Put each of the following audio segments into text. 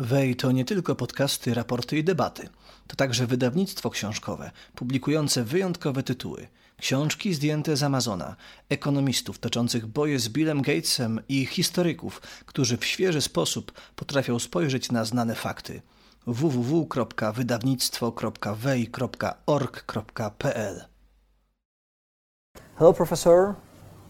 Wej to nie tylko podcasty, raporty i debaty. To także wydawnictwo książkowe, publikujące wyjątkowe tytuły. Książki zdjęte z Amazona, ekonomistów toczących boje z Billem Gatesem i historyków, którzy w świeży sposób potrafią spojrzeć na znane fakty. www.wydawnictwo.wej.org.pl Hello, Professor.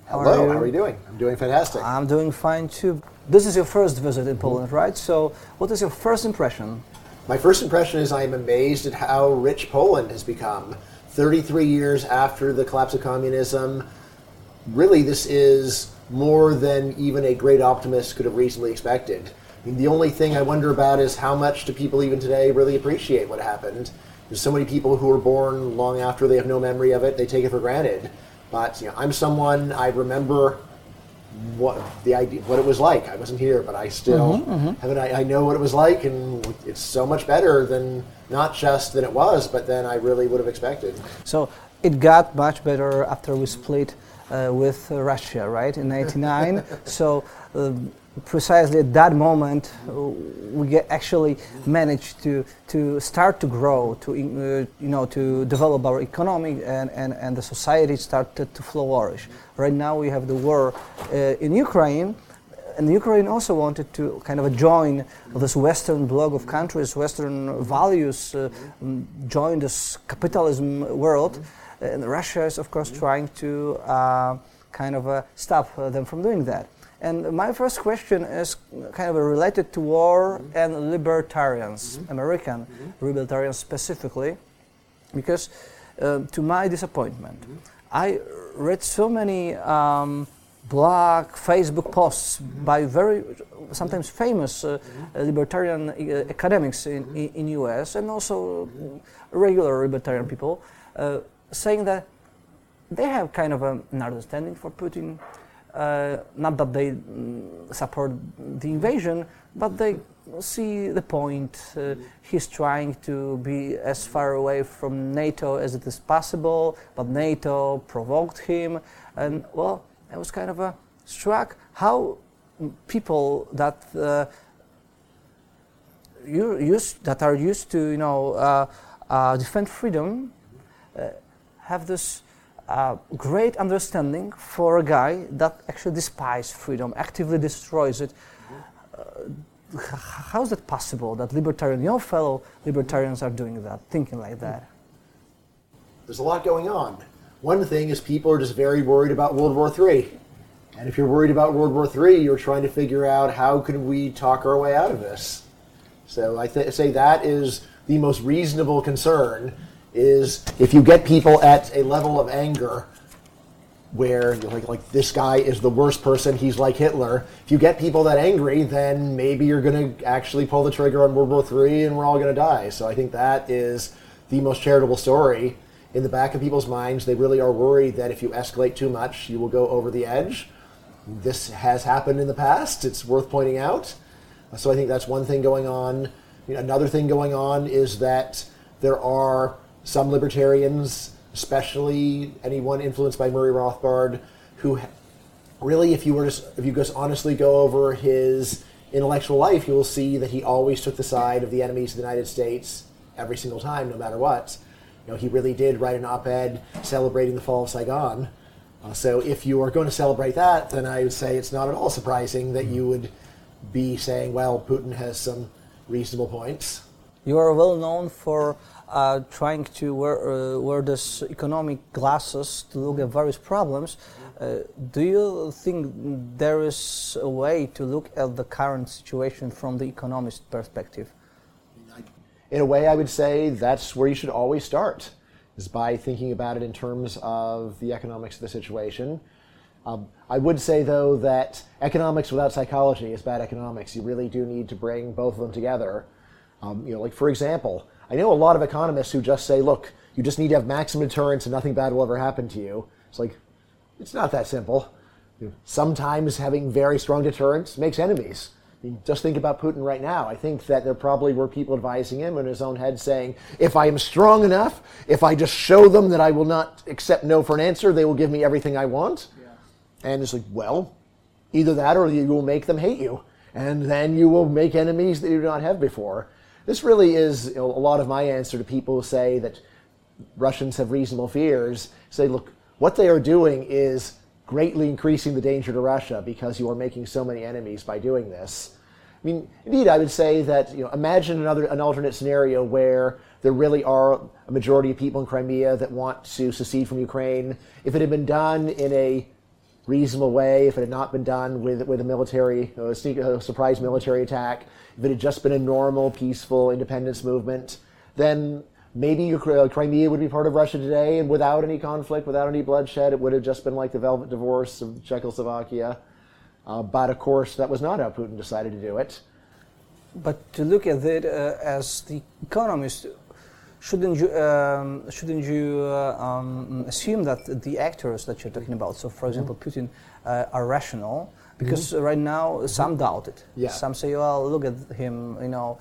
How Hello, are you? how are you doing? I'm doing fantastic. I'm doing fine too. This is your first visit in Poland, mm-hmm. right? So, what is your first impression? My first impression is I am amazed at how rich Poland has become. 33 years after the collapse of communism, really, this is more than even a great optimist could have reasonably expected. I mean, the only thing I wonder about is how much do people even today really appreciate what happened? There's so many people who were born long after they have no memory of it, they take it for granted. But you know, I'm someone I remember what the idea, what it was like. I wasn't here, but I still mm-hmm, mm-hmm. have an, I, I know what it was like, and it's so much better than not just than it was, but than I really would have expected. So it got much better after we split uh, with Russia, right, in '99. so. Um, precisely at that moment uh, we actually managed to to start to grow to uh, you know to develop our economy and, and, and the society started to flourish right now we have the war uh, in Ukraine and Ukraine also wanted to kind of join this Western bloc of countries, Western values, uh, join this capitalism world. And Russia is, of course, trying to uh, kind of uh, stop them from doing that. And my first question is kind of related to war mm-hmm. and libertarians, mm-hmm. American mm-hmm. libertarians specifically, because uh, to my disappointment, mm-hmm. I read so many um, blog, Facebook posts mm-hmm. by very sometimes famous uh, mm-hmm. libertarian uh, academics in, in, in US and also regular libertarian people uh, saying that they have kind of an understanding for Putin not that they mm, support the invasion, but they see the point. Uh, he's trying to be as far away from NATO as it is possible, but NATO provoked him. And well, I was kind of uh, struck how people that uh, used that are used to you know uh, uh, defend freedom uh, have this great understanding for a guy that actually despises freedom, actively destroys it. Uh, how is that possible that libertarian, your fellow libertarians are doing that, thinking like that? There's a lot going on. One thing is people are just very worried about World War III. And if you're worried about World War III, you're trying to figure out how can we talk our way out of this. So I th- say that is the most reasonable concern is if you get people at a level of anger where you're like, like this guy is the worst person, he's like Hitler. If you get people that angry, then maybe you're going to actually pull the trigger on World War III and we're all going to die. So I think that is the most charitable story. In the back of people's minds, they really are worried that if you escalate too much, you will go over the edge. This has happened in the past. It's worth pointing out. So I think that's one thing going on. Another thing going on is that there are some libertarians, especially anyone influenced by Murray Rothbard, who really, if you were to, if you just honestly go over his intellectual life, you will see that he always took the side of the enemies of the United States every single time, no matter what. You know, he really did write an op-ed celebrating the fall of Saigon. Uh, so if you are going to celebrate that, then I would say it's not at all surprising that you would be saying, well, Putin has some reasonable points. You are well known for uh, trying to wear, uh, wear this economic glasses to look at various problems. Uh, do you think there is a way to look at the current situation from the economist perspective? In a way, I would say that's where you should always start, is by thinking about it in terms of the economics of the situation. Um, I would say, though, that economics without psychology is bad economics. You really do need to bring both of them together. Um, you know, like for example, I know a lot of economists who just say, look, you just need to have maximum deterrence and nothing bad will ever happen to you. It's like, it's not that simple. Sometimes having very strong deterrence makes enemies. I mean, just think about Putin right now. I think that there probably were people advising him in his own head saying, if I am strong enough, if I just show them that I will not accept no for an answer, they will give me everything I want. Yeah. And it's like, well, either that or you will make them hate you. and then you will make enemies that you did not have before. This really is you know, a lot of my answer to people who say that Russians have reasonable fears. Say, look, what they are doing is greatly increasing the danger to Russia because you are making so many enemies by doing this. I mean, indeed, I would say that you know, imagine another an alternate scenario where there really are a majority of people in Crimea that want to secede from Ukraine. If it had been done in a reasonable way, if it had not been done with with a military, a, sneak, a surprise military attack, if it had just been a normal, peaceful independence movement, then maybe uh, Crimea would be part of Russia today, and without any conflict, without any bloodshed, it would have just been like the Velvet Divorce of Czechoslovakia. Uh, but of course, that was not how Putin decided to do it. But to look at it uh, as the economist, shouldn't you um, shouldn't you uh, um, assume that the actors that you're talking about, so for example. Putin, uh, are rational? Because mm-hmm. right now some doubt it. Yeah. Some say, "Well, look at him, you know."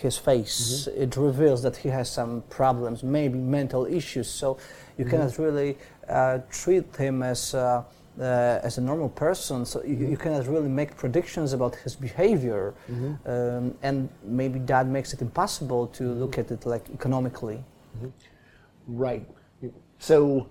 his face. Mm-hmm. It reveals that he has some problems, maybe mental issues. So you mm-hmm. cannot really uh, treat him as uh, uh, as a normal person. So you, you, cannot really make predictions about his behavior, mm-hmm. um, and maybe that makes it impossible to look at it like economically. Mm-hmm. Right. So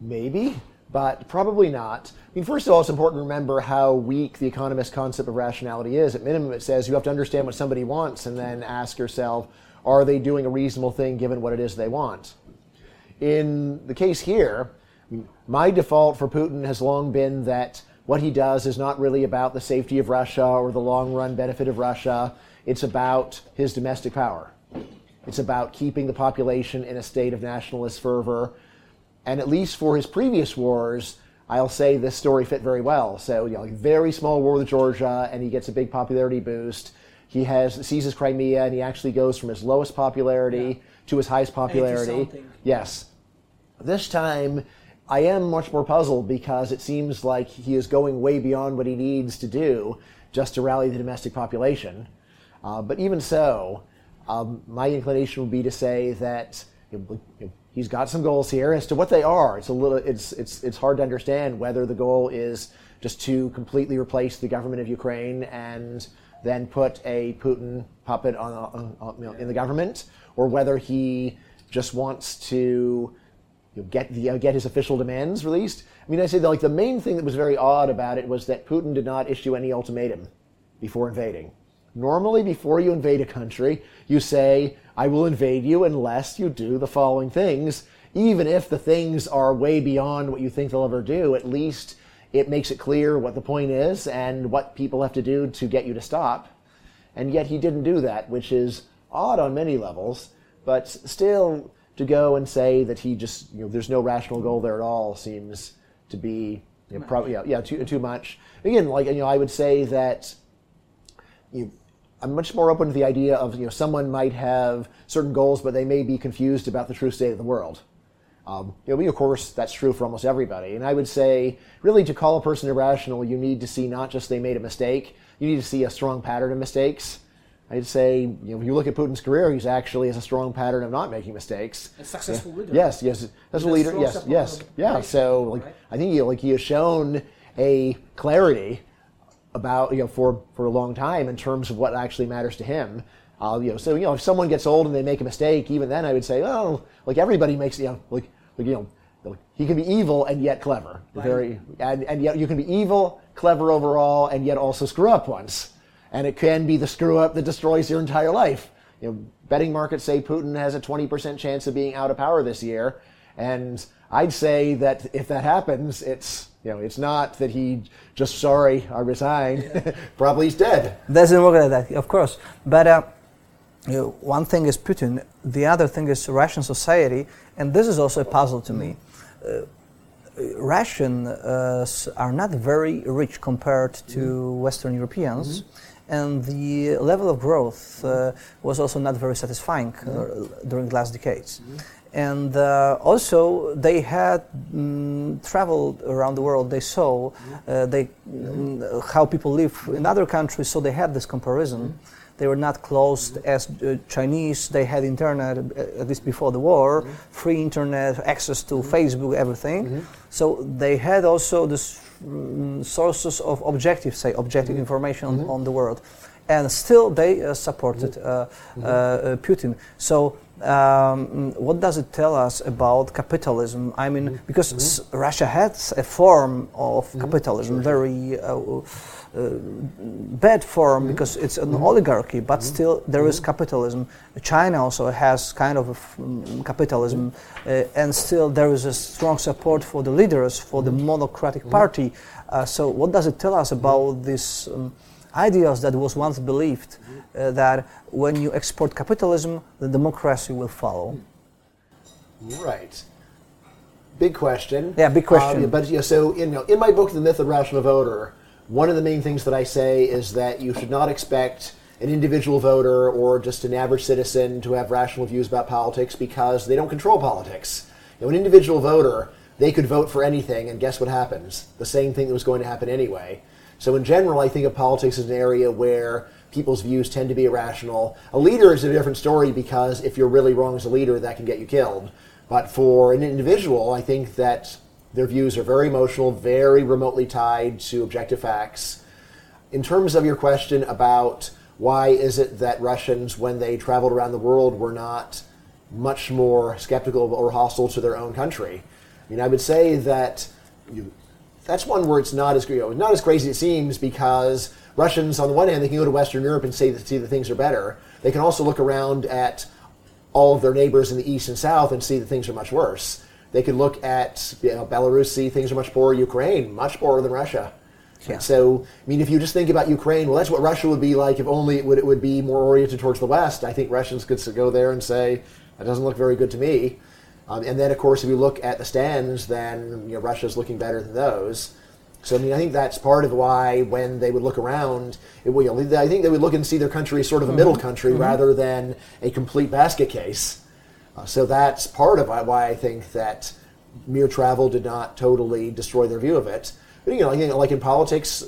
maybe but probably not. I mean, first of all, it's important to remember how weak the economist concept of rationality is. At minimum, it says you have to understand what somebody wants and then ask yourself, are they doing a reasonable thing given what it is they want? In the case here, my default for Putin has long been that what he does is not really about the safety of Russia or the long run benefit of Russia. It's about his domestic power. It's about keeping the population in a state of nationalist fervor and at least for his previous wars, I'll say this story fit very well. So, you know, like very small war with Georgia, and he gets a big popularity boost. He has seizes Crimea, and he actually goes from his lowest popularity yeah. to his highest popularity. Yes. This time, I am much more puzzled because it seems like he is going way beyond what he needs to do just to rally the domestic population. Uh, but even so, um, my inclination would be to say that you know, he's got some goals here. As to what they are, it's a little it's it's it's hard to understand whether the goal is just to completely replace the government of Ukraine and then put a Putin puppet on, on, on you know, in the government, or whether he just wants to you know, get the, uh, get his official demands released. I mean, I say that like the main thing that was very odd about it was that Putin did not issue any ultimatum before invading. Normally, before you invade a country, you say, I will invade you unless you do the following things. Even if the things are way beyond what you think they'll ever do, at least it makes it clear what the point is and what people have to do to get you to stop. And yet he didn't do that, which is odd on many levels, but still to go and say that he just, you know, there's no rational goal there at all seems to be you know, probably, yeah, yeah, too, too much. Again, like, you know, I would say that you I'm much more open to the idea of you know someone might have certain goals, but they may be confused about the true state of the world. Um, you know, of course, that's true for almost everybody. And I would say, really, to call a person irrational, you need to see not just they made a mistake, you need to see a strong pattern of mistakes. I'd say, you know, if you look at Putin's career, he's actually has a strong pattern of not making mistakes. A successful yeah. leader. Yes, yes, successful leader. Yes, yes, yeah. So, like, right? I think he, like he has shown a clarity about you know for for a long time in terms of what actually matters to him. Uh, you know, so you know, if someone gets old and they make a mistake, even then I would say, oh, like everybody makes you know, like, like you know, he can be evil and yet clever. Right. Very, and, and yet you can be evil, clever overall, and yet also screw up once. And it can be the screw up that destroys your entire life. You know, betting markets say Putin has a 20% chance of being out of power this year. And I'd say that if that happens, it's you know, it's not that he just sorry I resigned. Probably he's dead. Doesn't work like that, of course. But uh, you know, one thing is Putin, the other thing is Russian society, and this is also a puzzle to me. Uh, Russians uh, are not very rich compared to mm-hmm. Western Europeans. Mm-hmm and the level of growth uh, was also not very satisfying uh, mm-hmm. during the last decades. Mm-hmm and uh, also they had mm, traveled around the world. They saw uh, they mm, how people live in other countries so they had this comparison. They were not closed as uh, chinese. They had internet uh, at least before the war free internet access to facebook everything. So they had also this mm, sources of objective, say, objective information on, on the world. And still they uh, supported uh, Putin. So um, what does it tell us about capitalism? I mean, mm-hmm. because mm-hmm. Russia has a form of mm-hmm. capitalism, very uh, uh, bad form mm-hmm. because it's an oligarchy, but mm-hmm. still there is capitalism. China also has kind of um, capitalism, uh, and still there is a strong support for the leaders, for the monocratic party. so, what does it tell us about this? Um, ideas that was once believed uh, that when you export capitalism, the democracy will follow. Right. Big question. Yeah, big question. Um, but yeah, so in, you know, in my book, The Myth of Rational Voter, one of the main things that I say is that you should not expect an individual voter or just an average citizen to have rational views about politics because they don't control politics. You know, an individual voter, they could vote for anything, and guess what happens? The same thing that was going to happen anyway. So in general, I think of politics as an area where people's views tend to be irrational. A leader is a different story because if you're really wrong as a leader, that can get you killed. But for an individual, I think that their views are very emotional, very remotely tied to objective facts. In terms of your question about why is it that Russians, when they traveled around the world, were not much more skeptical or hostile to their own country? I mean, I would say that you, that's one where it's not as you know, not as crazy as it seems because Russians, on the one hand, they can go to Western Europe and say that, see that things are better. They can also look around at all of their neighbors in the east and south and see that things are much worse. They could look at you know, Belarus, see things are much poorer. Ukraine, much poorer than Russia. Yeah. So, I mean, if you just think about Ukraine, well, that's what Russia would be like if only it would, it would be more oriented towards the West. I think Russians could go there and say, that doesn't look very good to me. Um, and then, of course, if you look at the stans, then you know, Russia's looking better than those. So I mean, I think that's part of why when they would look around, it, you know, I think they would look and see their country as sort of a middle mm-hmm. country mm-hmm. rather than a complete basket case. Uh, so that's part of why I think that mere travel did not totally destroy their view of it. But you know, like, like in politics,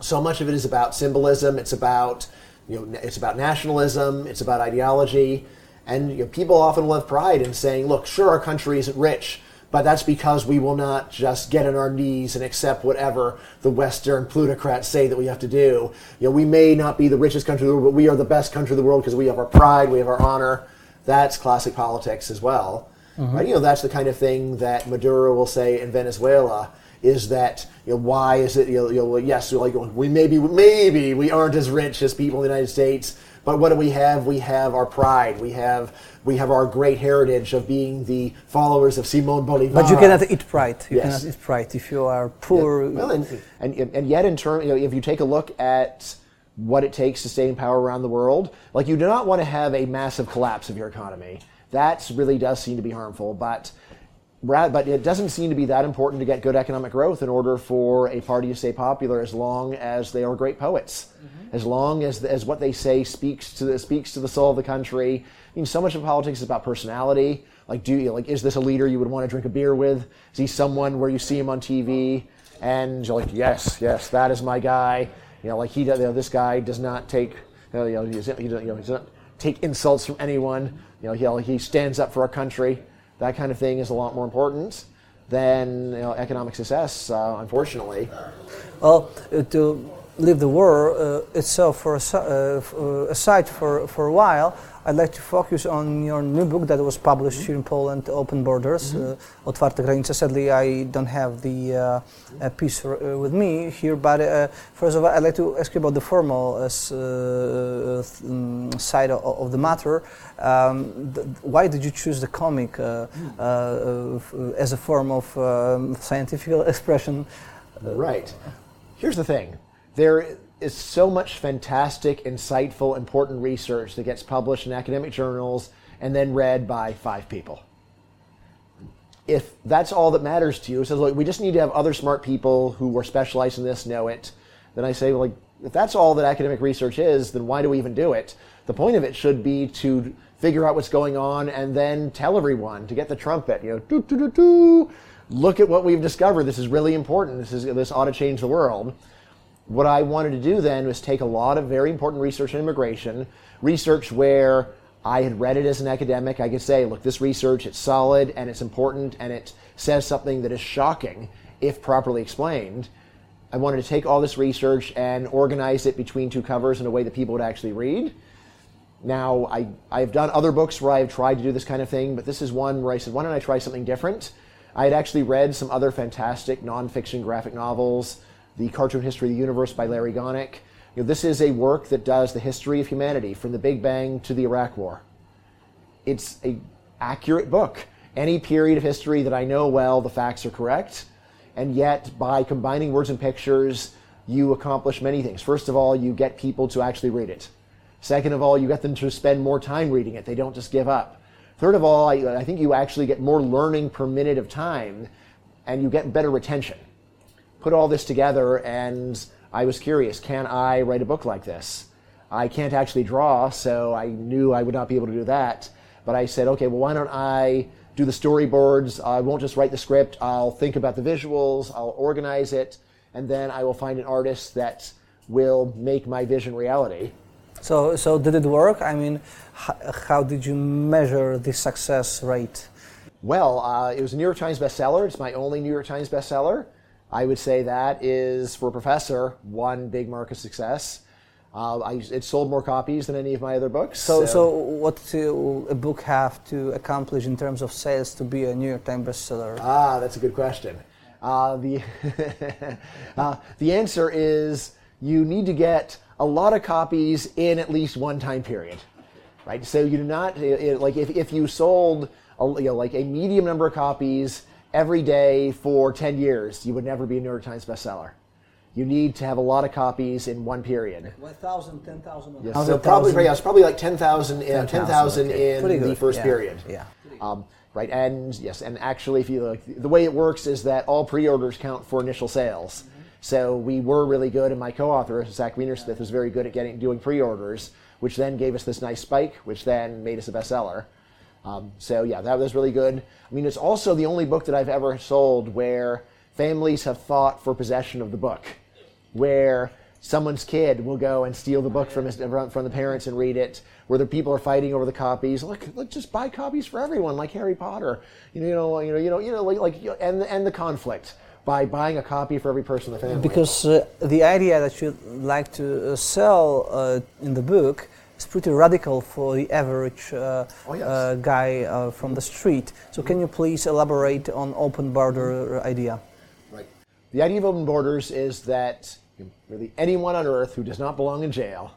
so much of it is about symbolism. It's about you know, it's about nationalism. It's about ideology. And you know, people often will have pride in saying, look, sure, our country isn't rich, but that's because we will not just get on our knees and accept whatever the Western plutocrats say that we have to do. You know, we may not be the richest country in the world, but we are the best country in the world because we have our pride, we have our honor. That's classic politics as well. Mm-hmm. Right? You know, that's the kind of thing that Maduro will say in Venezuela is that you know why is it you know, you know yes like we maybe maybe we aren't as rich as people in the United States but what do we have? We have our pride. We have we have our great heritage of being the followers of Simon Bolivar. But you cannot eat pride. You yes. cannot eat pride if you are poor. Yeah. Well, and, and, and yet, in turn, you know, if you take a look at what it takes to stay in power around the world, like you do not want to have a massive collapse of your economy. That really does seem to be harmful, but but it doesn't seem to be that important to get good economic growth in order for a party to stay popular as long as they are great poets, mm-hmm. as long as, as what they say speaks to the, speaks to the soul of the country. I mean, so much of politics is about personality. Like, do you like is this a leader you would want to drink a beer with? Is he someone where you see him on TV and you're like, yes, yes, that is my guy. You know, like he, you know, this guy does not take, you know, he, doesn't, you know, he doesn't take insults from anyone. You know, he, he stands up for our country that kind of thing is a lot more important than you know, economic success, uh, unfortunately. Well, to leave the war uh, itself for a, uh, aside for, for a while, I'd like to focus on your new book that was published here in Poland, Open Borders, mm-hmm. uh, Otwarte Granice. Sadly, I don't have the uh, piece uh, with me here, but uh, first of all, I'd like to ask you about the formal uh, uh, mm, side of, of, the matter. Um, th- why did you choose the comic as a form of um, scientific expression? Right. Here's the thing. There is so much fantastic, insightful, important research that gets published in academic journals and then read by five people. If that's all that matters to you, says, look, we just need to have other smart people who are specialized in this know it. Then I say, like, if that's all that academic research is, then why do we even do it? The point of it should be to figure out what's going on and then tell everyone to get the trumpet. You know, doo, doo, doo, doo. Look at what we've discovered. This is really important. This is this ought to change the world what I wanted to do then was take a lot of very important research in immigration, research where I had read it as an academic. I could say, look, this research, it's solid and it's important and it says something that is shocking if properly explained. I wanted to take all this research and organize it between two covers in a way that people would actually read. Now, I, I've done other books where I've tried to do this kind of thing, but this is one where I said, why don't I try something different? I had actually read some other fantastic nonfiction graphic novels, The Cartoon History of the Universe by Larry Gonick. You know, this is a work that does the history of humanity from the Big Bang to the Iraq War. It's a accurate book. Any period of history that I know well, the facts are correct. And yet, by combining words and pictures, you accomplish many things. First of all, you get people to actually read it. Second of all, you get them to spend more time reading it. They don't just give up. Third of all, I, I think you actually get more learning per minute of time and you get better retention. Put all this together, and I was curious can I write a book like this? I can't actually draw, so I knew I would not be able to do that. But I said, okay, well, why don't I do the storyboards? I won't just write the script, I'll think about the visuals, I'll organize it, and then I will find an artist that will make my vision reality. So, so did it work? I mean, how, how did you measure the success rate? Well, uh, it was a New York Times bestseller. It's my only New York Times bestseller. I would say that is, for a professor, one big mark of success. Uh, I, it sold more copies than any of my other books. So, so, so what do a book have to accomplish in terms of sales to be a New York Times bestseller? Ah, that's a good question. Uh, the, uh, the answer is you need to get a lot of copies in at least one time period, right? So you do not it, like if, if you sold a, you know, like a medium number of copies every day for 10 years, you would never be a New York Times bestseller. You need to have a lot of copies in one period. 1,000, 10,000. Yes. So probably, yeah, it's probably like 10,000 10, 10, okay. in the first yeah. period. Yeah. Um, right, and yes, and actually, if you look, the way it works is that all pre-orders count for initial sales. Mm-hmm. So we were really good, and my co-author Zach Weinersmith was very good at getting doing pre-orders, which then gave us this nice spike, which then made us a bestseller. Um, so yeah, that was really good. I mean, it's also the only book that I've ever sold where families have fought for possession of the book, where someone's kid will go and steal the book from his, from the parents and read it, where the people are fighting over the copies. Look, let's just buy copies for everyone, like Harry Potter. You know, you know, you know, you know, like, like and and the conflict by buying a copy for every person in the family. Because uh, the idea that you like to uh, sell uh, in the book is pretty radical for the average uh, oh, yes. Uh, guy uh, from the street. So, can you please elaborate on open border idea? Right. The idea of open borders is that really anyone on earth who does not belong in jail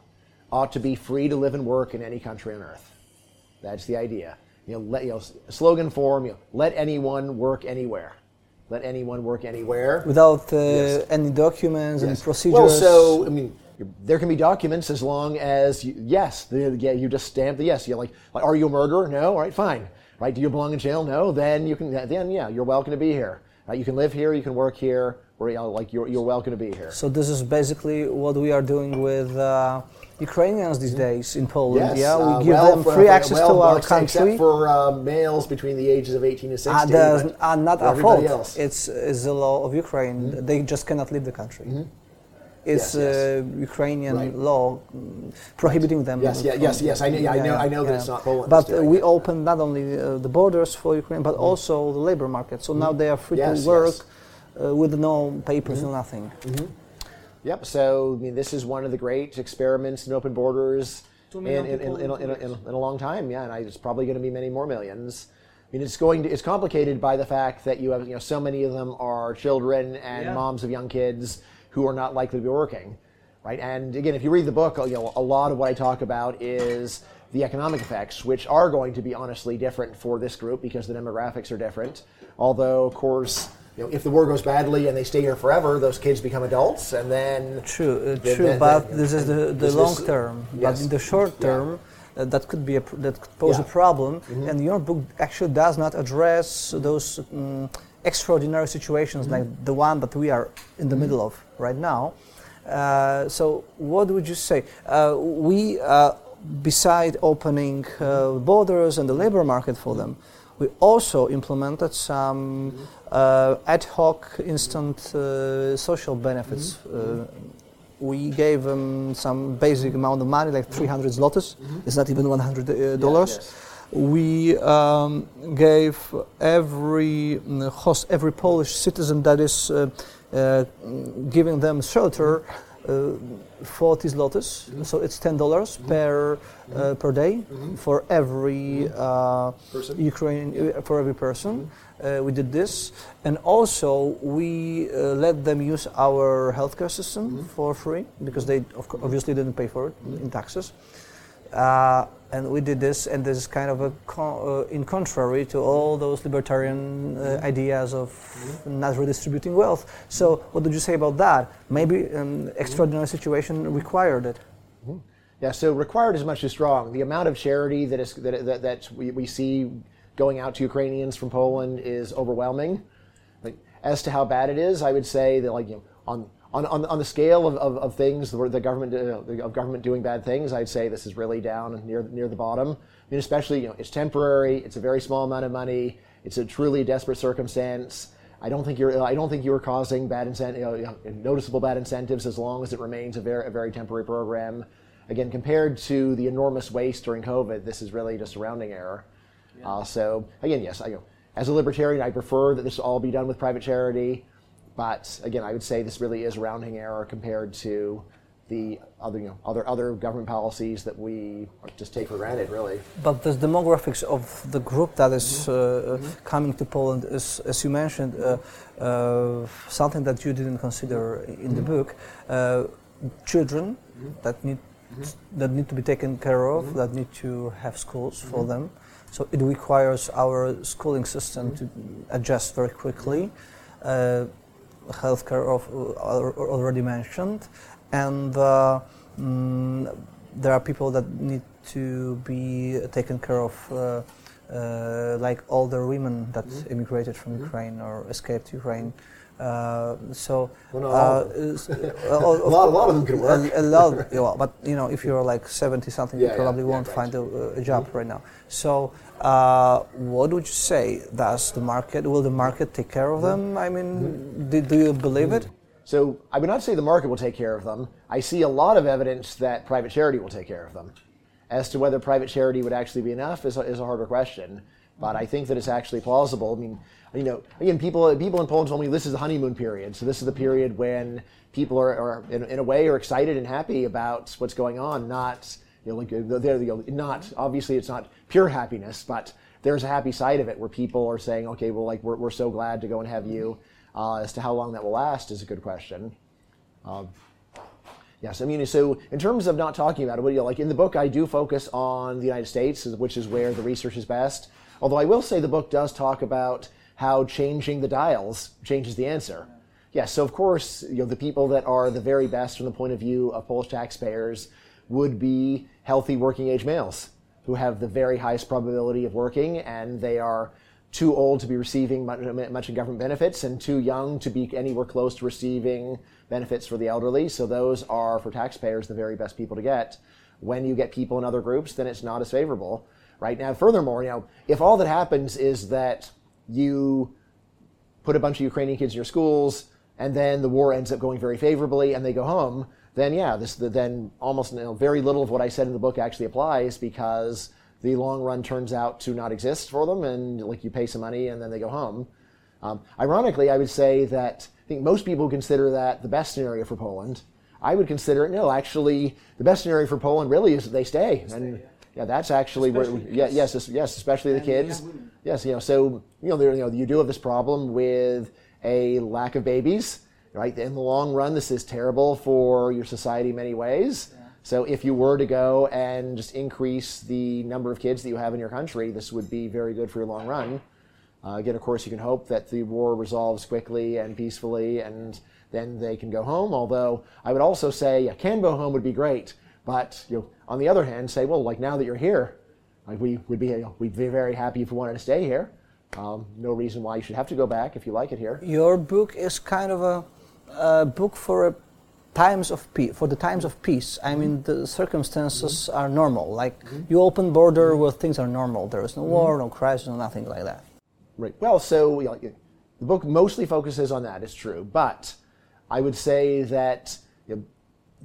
ought to be free to live and work in any country on earth. That's the idea. You know, let, you know slogan form, you know, let anyone work anywhere let anyone work anywhere without uh, yes. any documents yes. and procedures. Well, so I mean, there can be documents as long as you, yes, the, yeah, you just stamp the yes. You like, like, are you a murderer? No. All right, fine. Right? Do you belong in jail? No. Then you can. Then yeah, you're welcome to be here. Right? You can live here. You can work here. Or you know, like you're you're welcome to be here. So this is basically what we are doing with. Uh, Ukrainians these days in Poland. Yes, yeah, we uh, give well, them free access well, to our country. Except for uh, males between the ages of 18 and 16. Uh, not our fault. else. It's, it's the law of Ukraine. Mm-hmm. They just cannot leave the country. Yes, It's yes. Uh, Ukrainian Right. law mm, prohibiting them. Yes, yeah, yes, yes. I know, yeah, I know, I know that it's not Poland. But that's doing we it. opened not only uh, the borders for Ukraine, but also the labor market. So now they are free Mm-hmm. Yes, to work yes. Mm-hmm. uh, with no papers, no nothing. Yep. So I mean, this is one of the great experiments in open borders in, in, in, in, a- in in, a- two in, a- in a long time. Yeah, and I, it's probably going to be many more millions. I mean, it's going to, it's complicated by the fact that you have you know so many of them are children and Yeah. moms of young kids who are not likely to be working, right? And again, if you read the book, you know a lot of what I talk about is the economic effects, which are going to be honestly different for this group because the demographics are different. Although, of course, you know, if the war goes badly and they stay here forever, those kids become adults, and then True, uh, Then- true, then- but then- this is the, the this is- long term. But in the short Yeah. term, uh, that could be a pr- that could pose Yeah. Mm-hmm. a problem. And your book actually does not address those um, extraordinary situations Mm-hmm. like the one that we are in the middle of right now. Uh, so, what would you say? Uh, we, uh, beside opening uh, borders and the labor market for them, we also implemented some uh, ad hoc, instant uh, social benefits. Uh, we gave them some basic amount of money, like 300 zlotys. It's not even 100 uh, dollars. yes. We um, gave every mm, host, every Polish citizen that is uh, uh, giving them shelter. Uh, 40 zlotys, mm-hmm. so it's ten dollars mm-hmm. per uh, per day mm-hmm. for every uh, Ukrainian uh, for every person. Uh, we did this, and also we uh, let them use our healthcare system mm-hmm. for free because they obviously didn't pay for it mm-hmm. in taxes. Uh, and we did this, and this is kind of a con- uh, in contrary to all those libertarian uh, ideas of mm-hmm. not redistributing wealth. So, what did you say about that? Maybe an extraordinary situation required it. Mm-hmm. Yeah, so required is much too strong. The amount of charity that is that, that, that we, we see going out to Ukrainians from Poland is overwhelming. Like, as to how bad it is, I would say that like you know, on on, on, on the scale of, of, of things, the, the government uh, of government doing bad things, I'd say this is really down near near the bottom. I mean, especially you know, it's temporary. It's a very small amount of money. It's a truly desperate circumstance. I don't think you're. I don't think you are causing bad incent, you know, noticeable bad incentives as long as it remains a very, a very temporary program. Again, compared to the enormous waste during COVID, this is really just a rounding error. Yeah. Uh, so again, yes, I, you know, as a libertarian, I prefer that this all be done with private charity. But again, I would say this really is rounding error compared to the other, you know, other other government policies that we just take for granted, really. But the demographics of the group that is, mm-hmm. uh, mm-hmm. coming to Poland is, as you mentioned, uh, uh, something that you didn't consider in mm-hmm. the book. Uh, children mm-hmm. that need mm-hmm. that need to be taken care of, mm-hmm. that need to have schools for them. So it requires our schooling system to adjust very quickly. Healthcare of, uh, already mentioned, and uh, mm, there are people that need to be taken care of. Uh, uh, like older women that mm-hmm. immigrated from mm-hmm. Ukraine or escaped Ukraine. Uh, so well, uh, a, lot, a lot of them can work. A, a lot, but you know, if you're like 70 something, yeah, you probably yeah, won't yeah, find a, a job mm-hmm. right now. So uh, what would you say? Does the market, will the market take care of them? I mean, do, do you believe it? So I would not say the market will take care of them. I see a lot of evidence that private charity will take care of them. As to whether private charity would actually be enough is a, is a harder question. But I think that it's actually plausible. I mean, you know, again, people people in Poland told me this is the honeymoon period. So this is the period when people are, are in, in, a way, are excited and happy about what's going on, not you know, like they're, they're not obviously it's not pure happiness, but there's a happy side of it where people are saying, okay, well, like we're, we're so glad to go and have you. Uh, as to how long that will last is a good question. Um, yes, I mean, so in terms of not talking about it, what like in the book, I do focus on the United States, which is where the research is best. Although I will say the book does talk about how changing the dials changes the answer. Yes, so of course, you know, the people that are the very best from the point of view of Polish taxpayers would be healthy working age males who have the very highest probability of working and they are too old to be receiving much in government benefits and too young to be anywhere close to receiving benefits for the elderly. So those are, for taxpayers, the very best people to get. When you get people in other groups, then it's not as favorable. Right now, furthermore, you know, if all that happens is that you put a bunch of Ukrainian kids in your schools and then the war ends up going very favorably and they go home, then yeah, this then almost you know, very little of what I said in the book actually applies because the long run turns out to not exist for them, and like you pay some money and then they go home. Um, ironically, I would say that I think most people consider that the best scenario for Poland. I would consider it no, actually, the best scenario for Poland really is that they stay, stay and yeah. that's actually especially where yeah, yes, yes, especially the kids. Yes, you know, so you know, there, you know, you do have this problem with a lack of babies right? In the long run, this is terrible for your society in many ways. Yeah. So if you were to go and just increase the number of kids that you have in your country, this would be very good for your long run. Uh, again, of course, you can hope that the war resolves quickly and peacefully, and then they can go home. Although I would also say, yeah, can go home would be great. But you know, on the other hand, say, well, like now that you're here, like we would be, you know, we'd be very happy if you wanted to stay here. Um, no reason why you should have to go back if you like it here. Your book is kind of a a book for times of peace, for the times of peace. I mean, the circumstances mm-hmm. are normal. Like mm-hmm. you open border mm-hmm. where things are normal. There is no war, no crisis, no nothing like that. Right. Well, so you know, the book mostly focuses on that. It's true, but I would say that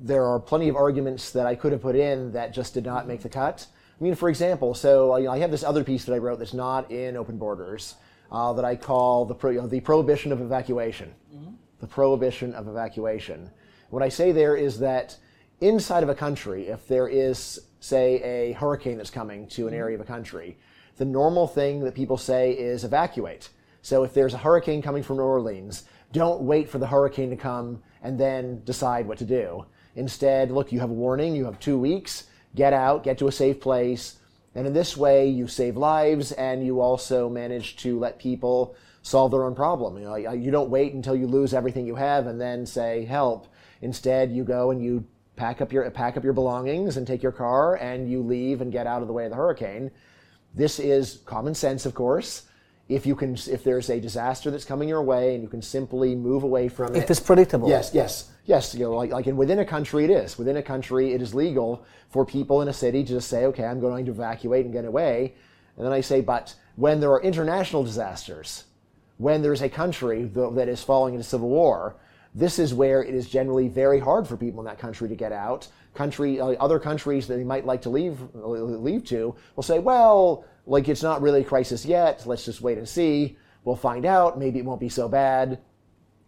there are plenty of arguments that I could have put in that just did not make the cut. I mean, for example, so you know, I have this other piece that I wrote that's not in Open Borders uh, that I call the, pro, you know, the prohibition of evacuation. Mm-hmm. The prohibition of evacuation. What I say there is that inside of a country, if there is, say, a hurricane that's coming to an area of a country, the normal thing that people say is evacuate. So if there's a hurricane coming from New Orleans, don't wait for the hurricane to come and then decide what to do. Instead, look, you have a warning, you have two weeks, get out, get to a safe place. And in this way, you save lives and you also manage to let people solve their own problem. You, know, you don't wait until you lose everything you have and then say, help. Instead, you go and you pack up your pack up your belongings and take your car and you leave and get out of the way of the hurricane. This is common sense, of course, if you can if there's a disaster that's coming your way and you can simply move away from if it. If it's predictable. Yes, yes, yes. You know, like like in within a country, it is within a country, it is legal for people in a city to just say, okay, I'm going to evacuate and get away. And then I say, but when there are international disasters, when there's a country that is falling into civil war, this is where it is generally very hard for people in that country to get out. Country, uh, other countries that they might like to leave leave to will say, well, like it's not really a crisis yet. Let's just wait and see. We'll find out. Maybe it won't be so bad.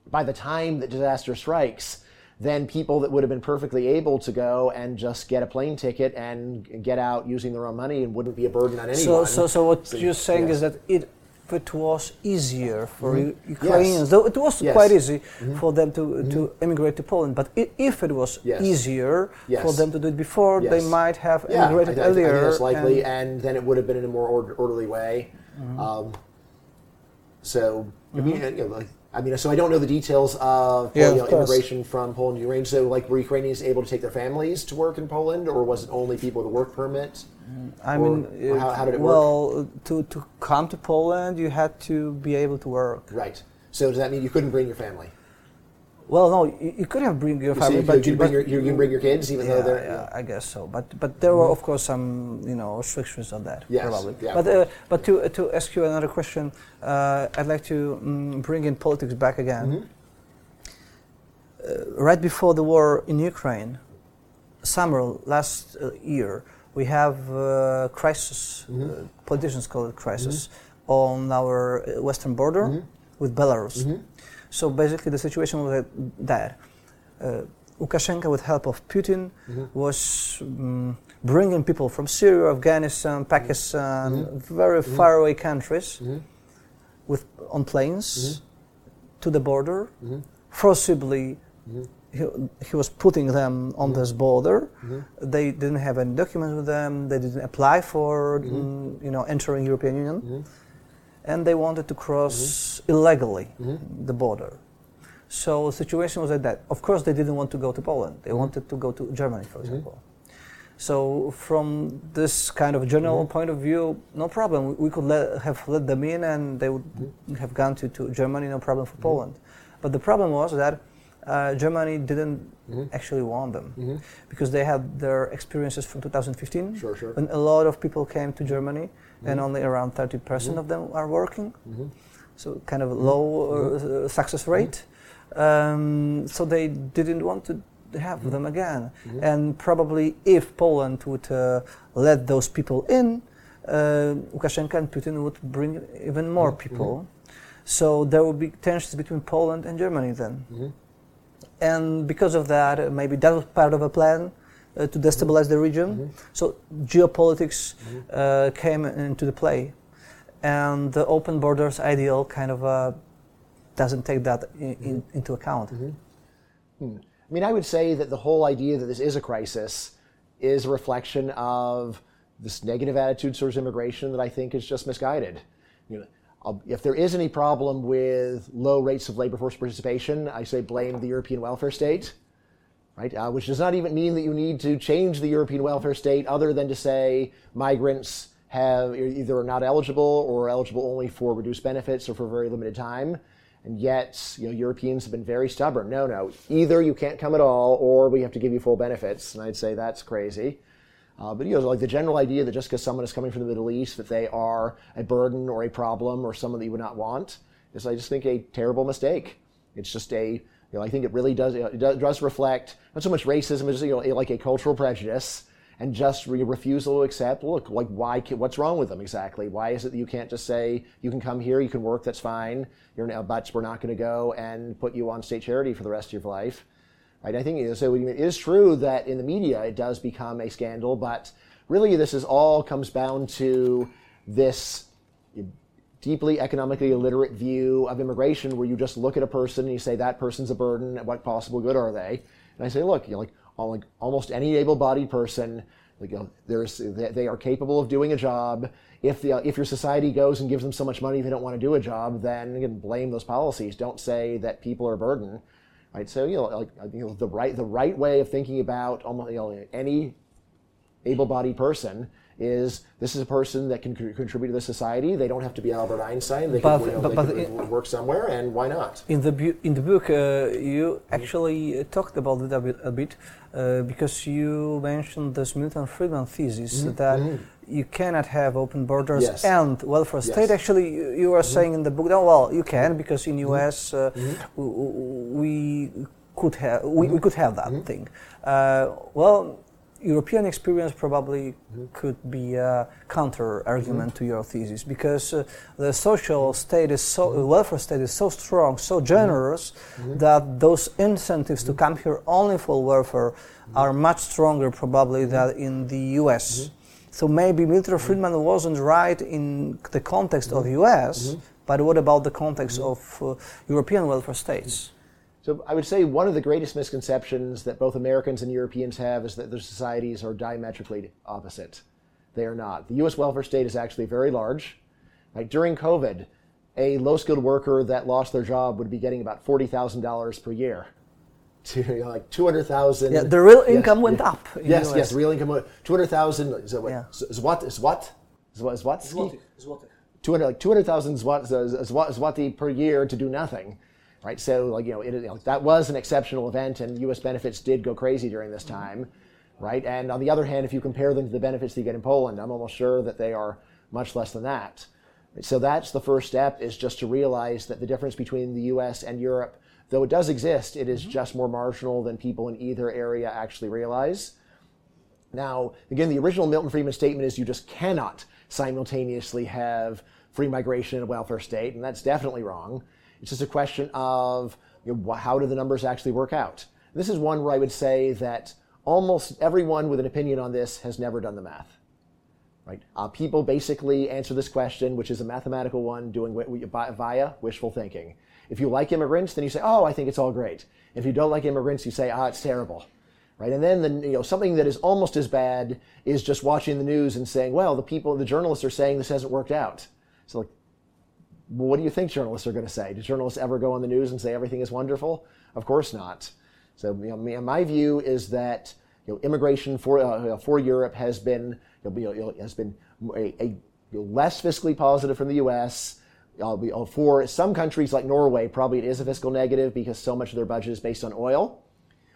By the time that disaster strikes, then people that would have been perfectly able to go and just get a plane ticket and get out using their own money and wouldn't be a burden on anyone. So, so, so what so, you're saying yes. is that it it was easier for mm-hmm. Ukrainians, yes. though it was yes. quite easy mm-hmm. for them to, mm-hmm. to immigrate to Poland. But if it was yes. easier for them to do it before, they might have yeah, immigrated I, earlier. I that's likely, and, and, then it would have been in a more orderly way. Mm-hmm. Um, so, I mean, mm-hmm. you know, like, I mean, so I don't know the details of, yeah, you know, immigration from Poland to Ukraine. So, like, were Ukrainians able to take their families to work in Poland, or was it only people with a work permit? I or, mean, how, how, did it well, work? Well, to, to come to Poland, you had to be able to work. Right. So, does that mean you couldn't bring your family? Well, no, you, you could have bring your family, you but you, bring your, you can bring your kids, even yeah, though they're. Yeah, I guess so. But but there mm-hmm. were of course some you know restrictions on that. Yes, probably. Yeah, but uh, but to to ask you another question, uh, I'd like to um, bring in politics back again. Mm-hmm. Uh, right before the war in Ukraine, summer last uh, year, we have uh, crisis. Uh, mm-hmm. politicians call it crisis mm-hmm. on our western border mm-hmm. with Belarus. Mm-hmm. So basically, the situation was that uh, Lukashenko, with help of Putin, mm-hmm. was um, bringing people from Syria, Afghanistan, mm-hmm. Pakistan, mm-hmm. very mm-hmm. far away countries, mm-hmm. with on planes mm-hmm. to the border, forcibly. He, he, was putting them on this border. They didn't have any documents with them. They didn't apply for, mm, you know, entering European Union and they wanted to cross mm-hmm. illegally mm-hmm. the border. So the situation was like that. Of course, they didn't want to go to Poland. They mm-hmm. wanted to go to Germany, for mm-hmm. example. So from this kind of general mm-hmm. point of view, no problem. We could let, have let them in, and they would mm-hmm. have gone to, to Germany, no problem for Poland. But the problem was that uh, Germany didn't mm-hmm. actually want them mm-hmm. because they had their experiences from 2015 sure, sure. when a lot of people came to Germany mm-hmm. And only around 30% of them are working. Mm-hmm. So kind of low uh, success rate. Um, so they didn't want to have them again. And probably if Poland would uh, let those people in, uh, Lukashenko and Putin would bring even more people. So there would be tensions between Poland and Germany then. Mm-hmm. And because of that, maybe that was part of a plan uh, to destabilize the region. Mm-hmm. So geopolitics mm-hmm. uh, came into the play, and the open borders ideal kind of uh, doesn't take that in, in, into account. Mm-hmm. Hmm. I mean, I would say that the whole idea that this is a crisis is a reflection of this negative attitude towards immigration that I think is just misguided. You know, if there is any problem with low rates of labor force participation, I say blame the European welfare state, right? Uh, which does not even mean that you need to change the European welfare state other than to say migrants have either are not eligible or eligible only for reduced benefits or for very limited time. And yet, you know, Europeans have been very stubborn. No, no, either you can't come at all or we have to give you full benefits. And I'd say that's crazy. Uh, but you know, like the general idea that just because someone is coming from the Middle East, that they are a burden or a problem or someone that you would not want, is I just think a terrible mistake. It's just a, you know, I think it really does, it does reflect not so much racism as you know, like a cultural prejudice, and just re- refusal to accept. Look, like why? What's wrong with them exactly? Why is it that you can't just say you can come here, you can work, that's fine. You're now, but we're not going to go and put you on state charity for the rest of your life. Right? I think so. It is true that in the media it does become a scandal, but really this is all comes down to this deeply economically illiterate view of immigration where you just look at a person and you say that person's a burden what possible good are they and i say look you know, like like almost any able-bodied person. Like, you know, there's, they are capable of doing a job. If, the, if your society goes and gives them so much money they don't want to do a job, then you can blame those policies. Don't say that people are a burden. Right? So you know, like, you know, the right the right way of thinking about almost you know, any able-bodied person is this is a person that can contribute to the society. They don't have to be Albert Einstein. They but, can, you know, but, they but can work somewhere, and why not? In the bu- in the book, uh, you actually talked about it a bit, a bit uh, because you mentioned this Milton Friedman thesis mm-hmm. that. Mm-hmm. You cannot have open borders yes. and welfare state. Yes. Actually, you, you are mm-hmm. saying in the book, oh, well, you can because in U.S. Uh, mm-hmm. we could have we, we mm-hmm. could have that mm-hmm. thing. Uh, well, European experience probably mm-hmm. could be a counter argument mm-hmm. to your thesis because uh, the social state is so mm-hmm. welfare state is so strong, so mm-hmm. generous mm-hmm. that those incentives to mm-hmm. come here only for welfare are much stronger probably than in the U.S. So maybe Milton Friedman wasn't right in the context of U.S., but what about the context of uh, European welfare states? So I would say one of the greatest misconceptions that both Americans and Europeans have is that their societies are diametrically opposite. They are not. The U.S. welfare state is actually very large. Like during COVID, a low-skilled worker that lost their job would be getting about forty thousand dollars per year. To you know, like two hundred thousand. Yeah, the real income yes, went yeah. up. yes, yes, real income. went Two hundred thousand. Is what? Yeah. Is what? Is what? Is what? Is what? Two hundred like two hundred thousand zloty per year to do nothing right? So, like you know, it, you know, that was an exceptional event, and U.S. benefits did go crazy during this time, right? And on the other hand, if you compare them to the benefits you get in Poland, I'm almost sure that they are much less than that. So that's the first step: is just to realize that the difference between the U.S. and Europe, though it does exist, it is mm-hmm. just more marginal than people in either area actually realize. Now, again, the original Milton Friedman statement is you just cannot simultaneously have free migration in a welfare state, and that's definitely wrong. It's just a question of you know, how do the numbers actually work out. This is one where I would say that almost everyone with an opinion on this has never done the math. Right? Uh, people basically answer this question, which is a mathematical one, doing via wishful thinking. If you like immigrants, then you say, "Oh, I think it's all great." If you don't like immigrants, you say, "Ah, it's terrible." Right? And then the, you know something that is almost as bad is just watching the news and saying, "Well, the people, the journalists are saying this hasn't worked out." So like what do you think journalists are going to say? Do journalists ever go on the news and say everything is wonderful? Of course not. So you know, my view is that you know, immigration for uh, for Europe has been you know, has been a, a less fiscally positive from the U.S. Uh, for some countries like Norway, probably it is a fiscal negative because so much of their budget is based on oil.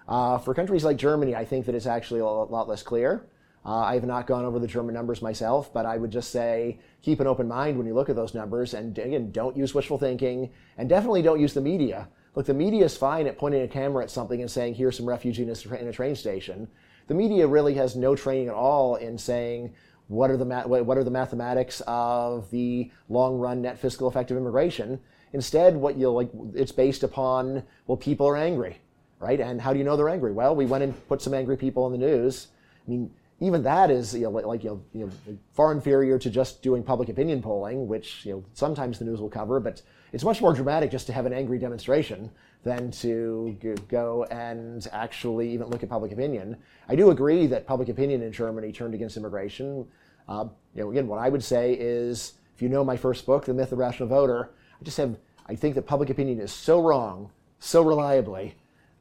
Uh, for countries like Germany, I think that it's actually a lot less clear. Uh, I have not gone over the German numbers myself, but I would just say keep an open mind when you look at those numbers. And again, don't use wishful thinking and definitely don't use the media. Look, the media is fine at pointing a camera at something and saying, here's some refugees in a train station. The media really has no training at all in saying, what are the, ma- what are the mathematics of the long run net fiscal effect of immigration? Instead, what you like, it's based upon, well, people are angry, right? And how do you know they're angry? Well, we went and put some angry people in the news. I mean, even that is you know, like you know, you know, far inferior to just doing public opinion polling, which you know sometimes the news will cover. But it's much more dramatic just to have an angry demonstration than to go and actually even look at public opinion. I do agree that public opinion in Germany turned against immigration. Uh, you know, again, what I would say is, if you know my first book, The Myth of the Rational Voter, I just have I think that public opinion is so wrong, so reliably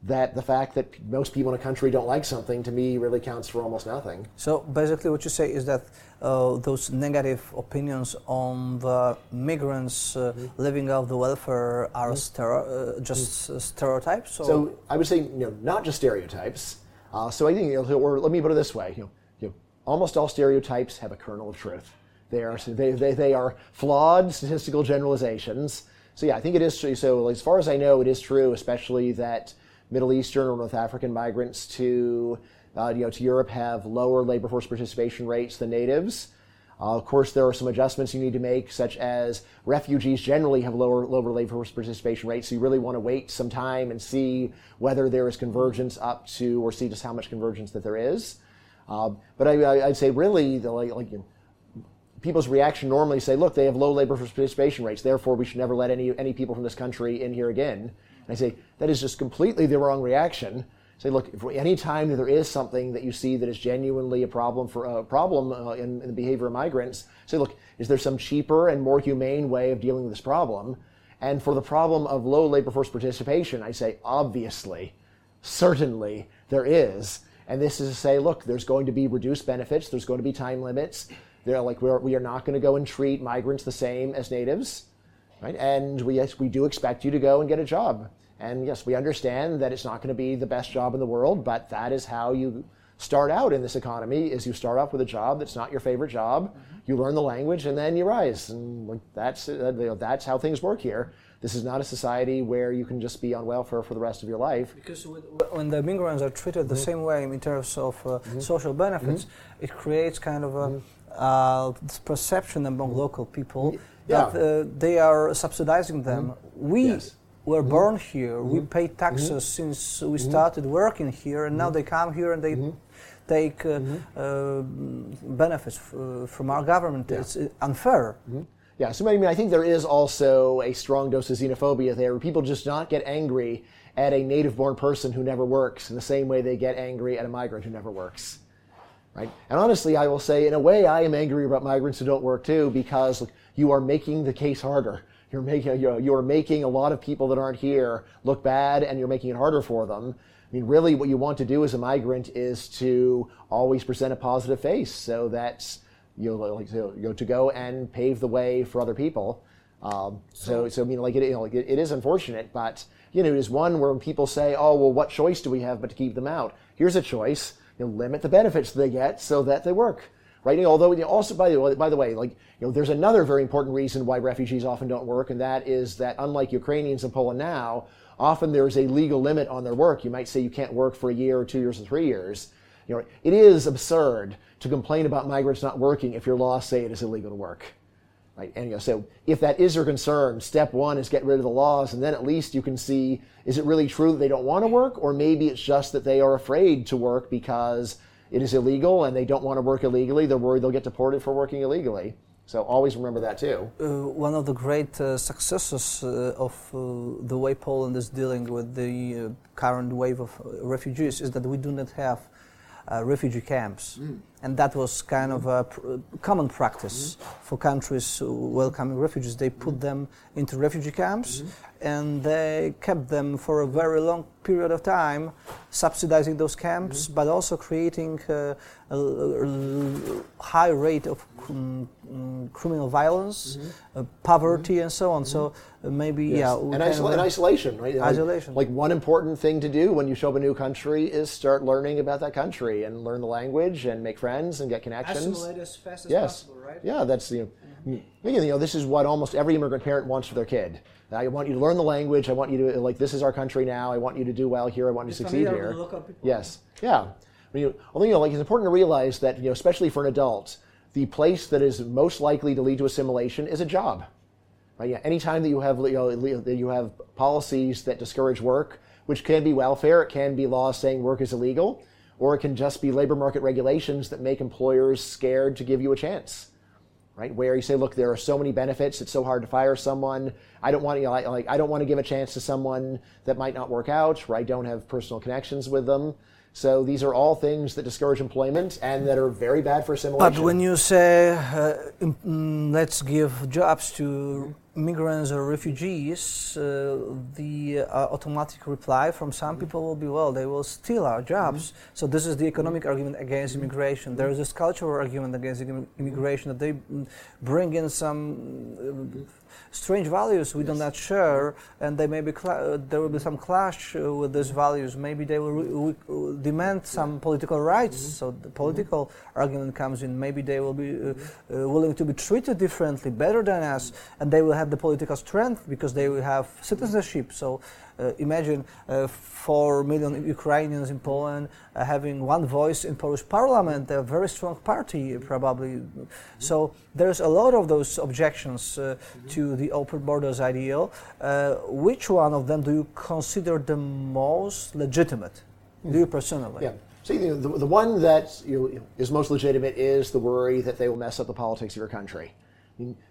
that the fact that most people in a country don't like something to me really counts for almost nothing. So basically, what you say is that uh, those negative opinions on the migrants uh, mm-hmm. living off the welfare are mm-hmm. stero- uh, just mm-hmm. stereotypes. Or? So I would say, you know, not just stereotypes. Uh, so I think, or let me put it this way: you know, you know, almost all stereotypes have a kernel of truth. They are they, they, they are flawed statistical generalizations. So yeah, I think it is true. So as far as I know, it is true, especially that Middle Eastern or North African migrants to uh, you know, to Europe have lower labor force participation rates than natives. Uh, of course, there are some adjustments you need to make, such as refugees generally have lower, lower labor force participation rates. So you really want to wait some time and see whether there is convergence up to, or see just how much convergence that there is. Uh, but I, would say really, the, like, like people's reaction normally say, look, they have low labor force participation rates, therefore we should never let any, any people from this country in here again. I say, that is just completely the wrong reaction say, look, if any time that there is something that you see that is genuinely a problem for a problem uh, in, in, the behavior of migrants, say, look, is there some cheaper and more humane way of dealing with this problem? And for the problem of low labor force participation, I say, obviously, certainly there is. And this is to say, look, there's going to be reduced benefits, there's going to be time limits. They're like we're, we are not going to go and treat migrants the same as natives, right? And we yes, we do expect you to go and get a job. And yes, we understand that it's not going to be the best job in the world, but that is how you start out in this economy is you start off with a job that's not your favorite job, mm-hmm. you learn the language, and then you rise. And that's, uh, you know, that's how things work here. This is not a society where you can just be on welfare for the rest of your life. Because when the immigrants are treated the mm-hmm. same way in terms of uh, mm-hmm. social benefits, mm-hmm. it creates kind of a mm-hmm. uh, perception among mm-hmm. local people yeah. that uh, they are subsidizing them. We yes were mm-hmm. born here. Mm-hmm. We pay taxes mm-hmm. since we mm-hmm. started working here, and now mm-hmm. they come here and they mm-hmm. take uh, uh, benefits f- uh, from our government. Yeah. It's uh, unfair. Yeah, so I mean, I think there is also a strong dose of xenophobia there. Where people just not get angry at a native-born person who never works in the same way they get angry at a migrant who never works. Right? And honestly, I will say, in a way, I am angry about migrants who don't work too, because look, you are making the case harder you're making you're, you're making a lot of people that aren't here look bad, and you're making it harder for them. I mean, really, what you want to do as a migrant is to always present a positive face, so that you know, like you know, to go and pave the way for other people. Um, so, so I mean, like it, you know, like it, it is unfortunate, but you know, it is one where when people say, "Oh, well, what choice do we have but to keep them out?" Here's a choice: you know, limit the benefits they get so that they work right? Although you know, also by the way, by the way, like you know, there's another very important reason why refugees often don't work, and that is that unlike Ukrainians in Poland now, often there is a legal limit on their work. You might say you can't work for a year or two years or three years. You know, it is absurd to complain about migrants not working if your laws say it is illegal to work. Right? And you know, so if that is your concern, step one is get rid of the laws, and then at least you can see is it really true that they don't want to work, or maybe it's just that they are afraid to work because it is illegal and they don't want to work illegally. They're worried they'll get deported for working illegally. So always remember that too. Uh, one of the great uh, successes uh, of uh, the way Poland is dealing with the uh, current wave of uh, refugees is that we do not have refugee camps. Mm. And that was kind of a pr- common practice mm-hmm. for countries welcoming refugees. They put mm-hmm. them into refugee camps mm-hmm. and they kept them for a very long period of time, subsidizing those camps, mm-hmm. but also creating uh, a, a, high rate of um, criminal violence, mm-hmm. uh, poverty, mm-hmm. and so on. So uh, maybe yes. yeah, and, isol- and, isolation, right? Isolation. Like, like, one important thing to do when you show up a new country is start learning about that country and learn the language and make friends friends and get connections. Assimilate as fast as yes. possible, right? Yeah, that's you know, mm-hmm. you know, this is what almost every immigrant parent wants for their kid. I want you to learn the language. I want you to like this is our country now. I want you to do well here. I want you to succeed here. Yes, yeah. I mean, although you know, like it's important to realize that you know, especially for an adult, the place that is most likely to lead to assimilation is a job. Right? Yeah. Anytime that you have you know, that you have policies that discourage work, which can be welfare, it can be laws saying work is illegal or it can just be labor market regulations that make employers scared to give you a chance. Right, where you say, look, there are so many benefits; it's so hard to fire someone. I don't want you know, like I don't want to give a chance to someone that might not work out, or I don't have personal connections with them. So these are all things that discourage employment and that are very bad for assimilation. But when you say, uh, mm, let's give jobs to migrants or refugees, uh, the uh, automatic reply from some people will be, well, they will steal our jobs. Mm-hmm. So this is the economic argument against immigration. There is this cultural argument against immigration that they bring in some uh, strange values we yes. do not share, and they may be cl- there will be some clash uh, with these values. Maybe they will re- re- demand some political rights. Mm-hmm. So the political mm-hmm. argument comes in. Maybe they will be uh, uh, willing to be treated differently, better than us, and they will have the political strength because they will have citizenship. So uh, imagine uh, four million Ukrainians in Poland uh, having one voice in Polish parliament, a very strong party probably. So there's a lot of those objections uh, to the open borders ideal. Uh, which one of them do you consider the most legitimate? Do you personally? Yeah. Know, the, the one that you know, is most legitimate is the worry that they will mess up the politics of your country.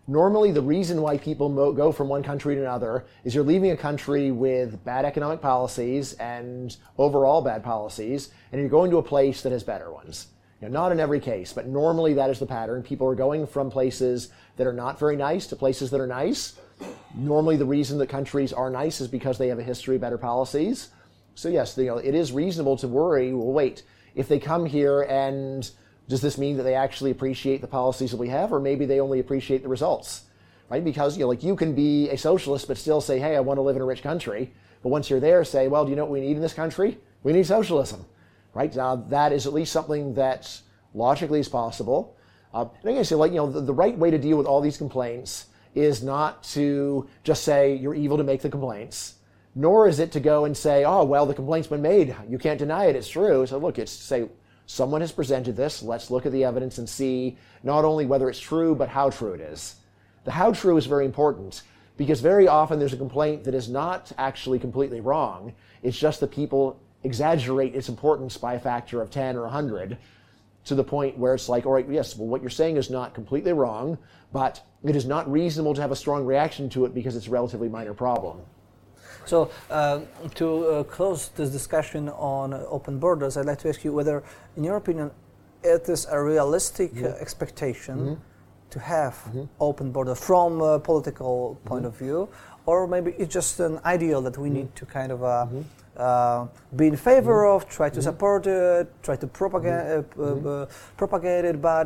Normally, the reason why people mo- go from one country to another is you're leaving a country with bad economic policies and overall bad policies, and you're going to a place that has better ones. You know, not in every case, but normally that is the pattern. People are going from places that are not very nice to places that are nice. Normally, the reason that countries are nice is because they have a history of better policies. So yes, you know, it is reasonable to worry. Well, wait, if they come here and does this mean that they actually appreciate the policies that we have, or maybe they only appreciate the results, right? Because you know, like you can be a socialist but still say, hey, I want to live in a rich country. But once you're there, say, well, do you know what we need in this country? We need socialism, right? Now that is at least something that logically is possible. Uh, and going say, like, you know, the, the right way to deal with all these complaints is not to just say you're evil to make the complaints nor is it to go and say, oh, well, the complaint's been made. You can't deny it. It's true. So look, it's say, someone has presented this. Let's look at the evidence and see not only whether it's true, but how true it is. The how true is very important because very often there's a complaint that is not actually completely wrong. It's just that people exaggerate its importance by a factor of 10 or 100 to the point where it's like, all right, yes, well, what you're saying is not completely wrong, but it is not reasonable to have a strong reaction to it because it's a relatively minor problem. So, uh, to uh, close this discussion on uh, open borders, I'd like to ask you whether, in your opinion, it is a realistic mm-hmm. expectation mm-hmm. to have mm-hmm. open borders from a political point of view, or maybe it's just an ideal that we need to kind of. Uh, uh, be in favor of, try to support it, try to propagate, uh, propagate it, but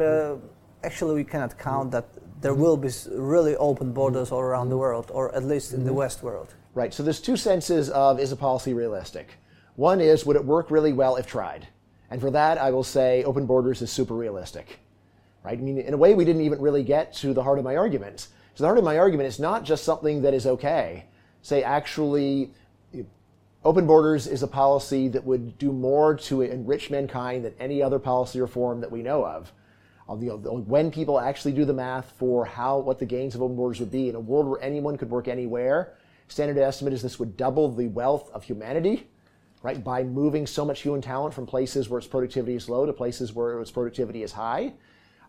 actually we cannot count that there will be really open borders all around the world, or at least in the West world. Right. So there's two senses of is a policy realistic? One is would it work really well if tried? And for that, I will say open borders is super realistic. Right? I mean, in a way, we didn't even really get to the heart of my argument. So the heart of my argument is not just something that is okay. Say, actually, open borders is a policy that would do more to enrich mankind than any other policy reform that we know of. When people actually do the math for how what the gains of open borders would be in a world where anyone could work anywhere, Standard estimate is this would double the wealth of humanity, right, by moving so much human talent from places where its productivity is low to places where its productivity is high.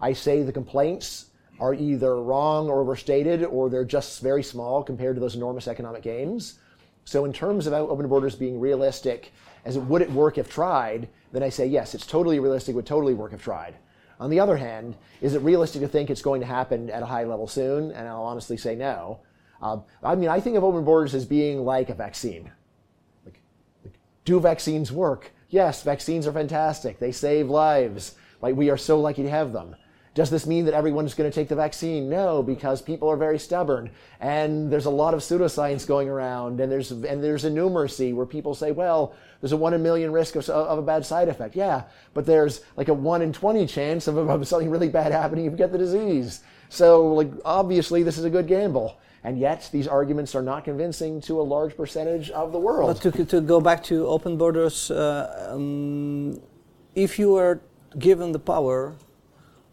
I say the complaints are either wrong or overstated, or they're just very small compared to those enormous economic gains. So, in terms of open borders being realistic, as it, would it work if tried, then I say yes, it's totally realistic, would totally work if tried. On the other hand, is it realistic to think it's going to happen at a high level soon? And I'll honestly say no. Um, I mean, I think of open borders as being like a vaccine. Like, like, do vaccines work? Yes, vaccines are fantastic. They save lives. Like, we are so lucky to have them. Does this mean that everyone's going to take the vaccine? No, because people are very stubborn, and there's a lot of pseudoscience going around, and there's and there's a numeracy where people say, well, there's a one in a million risk of, of a bad side effect. Yeah, but there's like a one in twenty chance of, of something really bad happening if you get the disease. So, like, obviously, this is a good gamble and yet these arguments are not convincing to a large percentage of the world. But to, to go back to open borders, uh, um, if you were given the power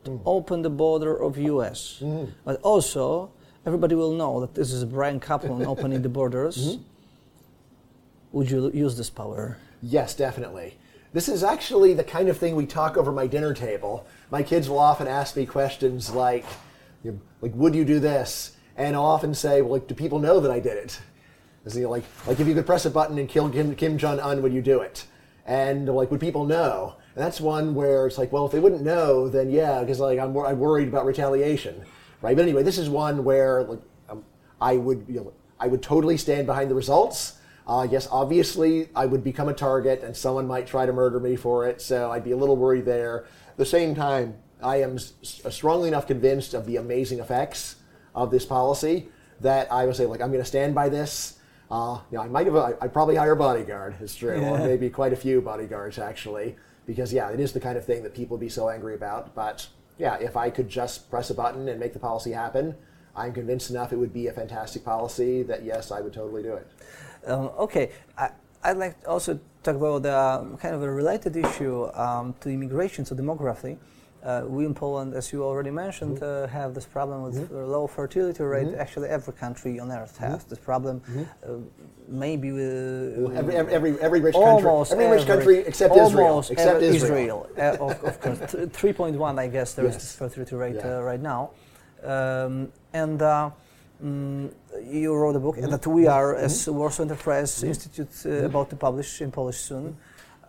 to mm. open the border of U.S., mm. but also everybody will know that this is Bryan Caplan opening the borders. Mm-hmm. Would you use this power? Yes, definitely. This is actually the kind of thing we talk over my dinner table. My kids will often ask me questions like, like, would you do this? And I'll often say, well, like, do people know that I did it? Is know, like, like if you could press a button and kill Kim, Kim Jong Un, would you do it? And like, would people know? And that's one where it's like, well, if they wouldn't know, then yeah, because like I'm, I'm worried about retaliation, right? But anyway, this is one where like um, I would, you know, I would totally stand behind the results. Uh, yes, obviously, I would become a target, and someone might try to murder me for it. So I'd be a little worried there. At the same time, I am strongly enough convinced of the amazing effects of this policy that I would say, like, I'm going to stand by this. Uh, you know, I might have, I, would probably hire a bodyguard. It's true, yeah. or maybe quite a few bodyguards actually, because yeah, it is the kind of thing that people would be so angry about. But yeah, if I could just press a button and make the policy happen, I'm convinced enough it would be a fantastic policy that yes, I would totally do it. Um, okay, I, I'd like to also talk about uh, kind of a related issue um, to immigration, so demography. Uh, we in Poland, as you already mentioned, mm-hmm. uh, have this problem with mm-hmm. low fertility rate. Mm-hmm. Actually, every country on earth has mm-hmm. this problem. Mm-hmm. Uh, maybe with every, every, every rich country, every rich country except Israel, except Israel. Israel. Uh, of, of, course, three point one, I guess, there yes. is this fertility rate yeah. Uh, right now, um, and. Mm, you wrote a book mm-hmm. that we are, as Warsaw Enterprise. Institute, uh, about to publish in Polish soon.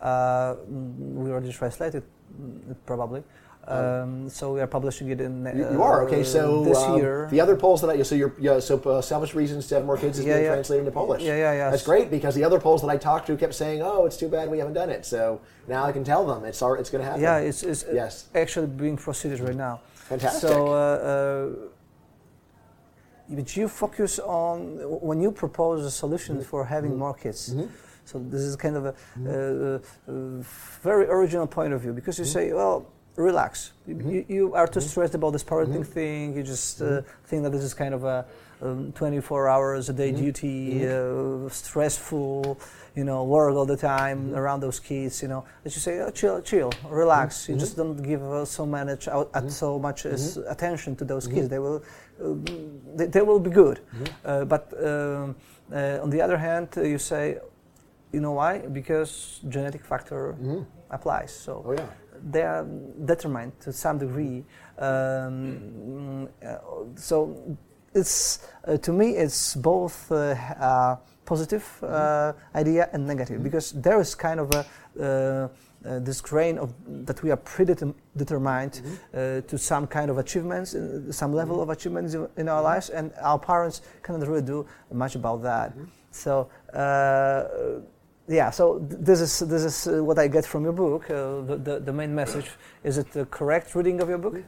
Uh, we already translated mm, probably. Um, so we are publishing it in. Uh, you, are okay. So this um, year, the other Poles that I so you're yeah, so uh, selfish reasons to have more kids is yeah, being yeah. translated into Polish. Yeah, yeah, yeah. That's great because the other Poles that I talked to kept saying, "Oh, it's too bad we haven't done it." So now I can tell them it's our, it's going to happen. Yeah, it's, it's yes. actually being proceeded right now. Fantastic. So. Uh, uh, but you focus on when you propose a solution mm-hmm. for having mm-hmm. more kids. Mm-hmm. So this is kind of a, mm-hmm. very original point of view because you mm-hmm. say, well, relax. Mm-hmm. You, you, are too mm-hmm. stressed about this parenting mm-hmm. thing. You just uh, mm-hmm. think that this is kind of a um, 24 hours a day mm-hmm. duty, mm-hmm. uh, stressful, you know, work all the time around those kids. You know, that you say, oh, chill, chill, relax. You just don't give uh, so much, uh, so much attention to those kids. They will, uh, they, they, will be good. Uh, but um, on the other hand, you say, you know why? Because genetic factor applies. So. Oh yeah they are determined to some degree. Um, uh, so it's uh, to me it's both uh, positive uh, idea and negative mm-hmm. because there is kind of a uh, uh, this grain of that we are predetermined mm-hmm. to some kind of achievements, some level of achievements in our lives, and our parents cannot really do much about that. Mm-hmm. So yeah, so this is this is uh, what I get from your book. Uh, the, the, the main message is it the correct reading of your book?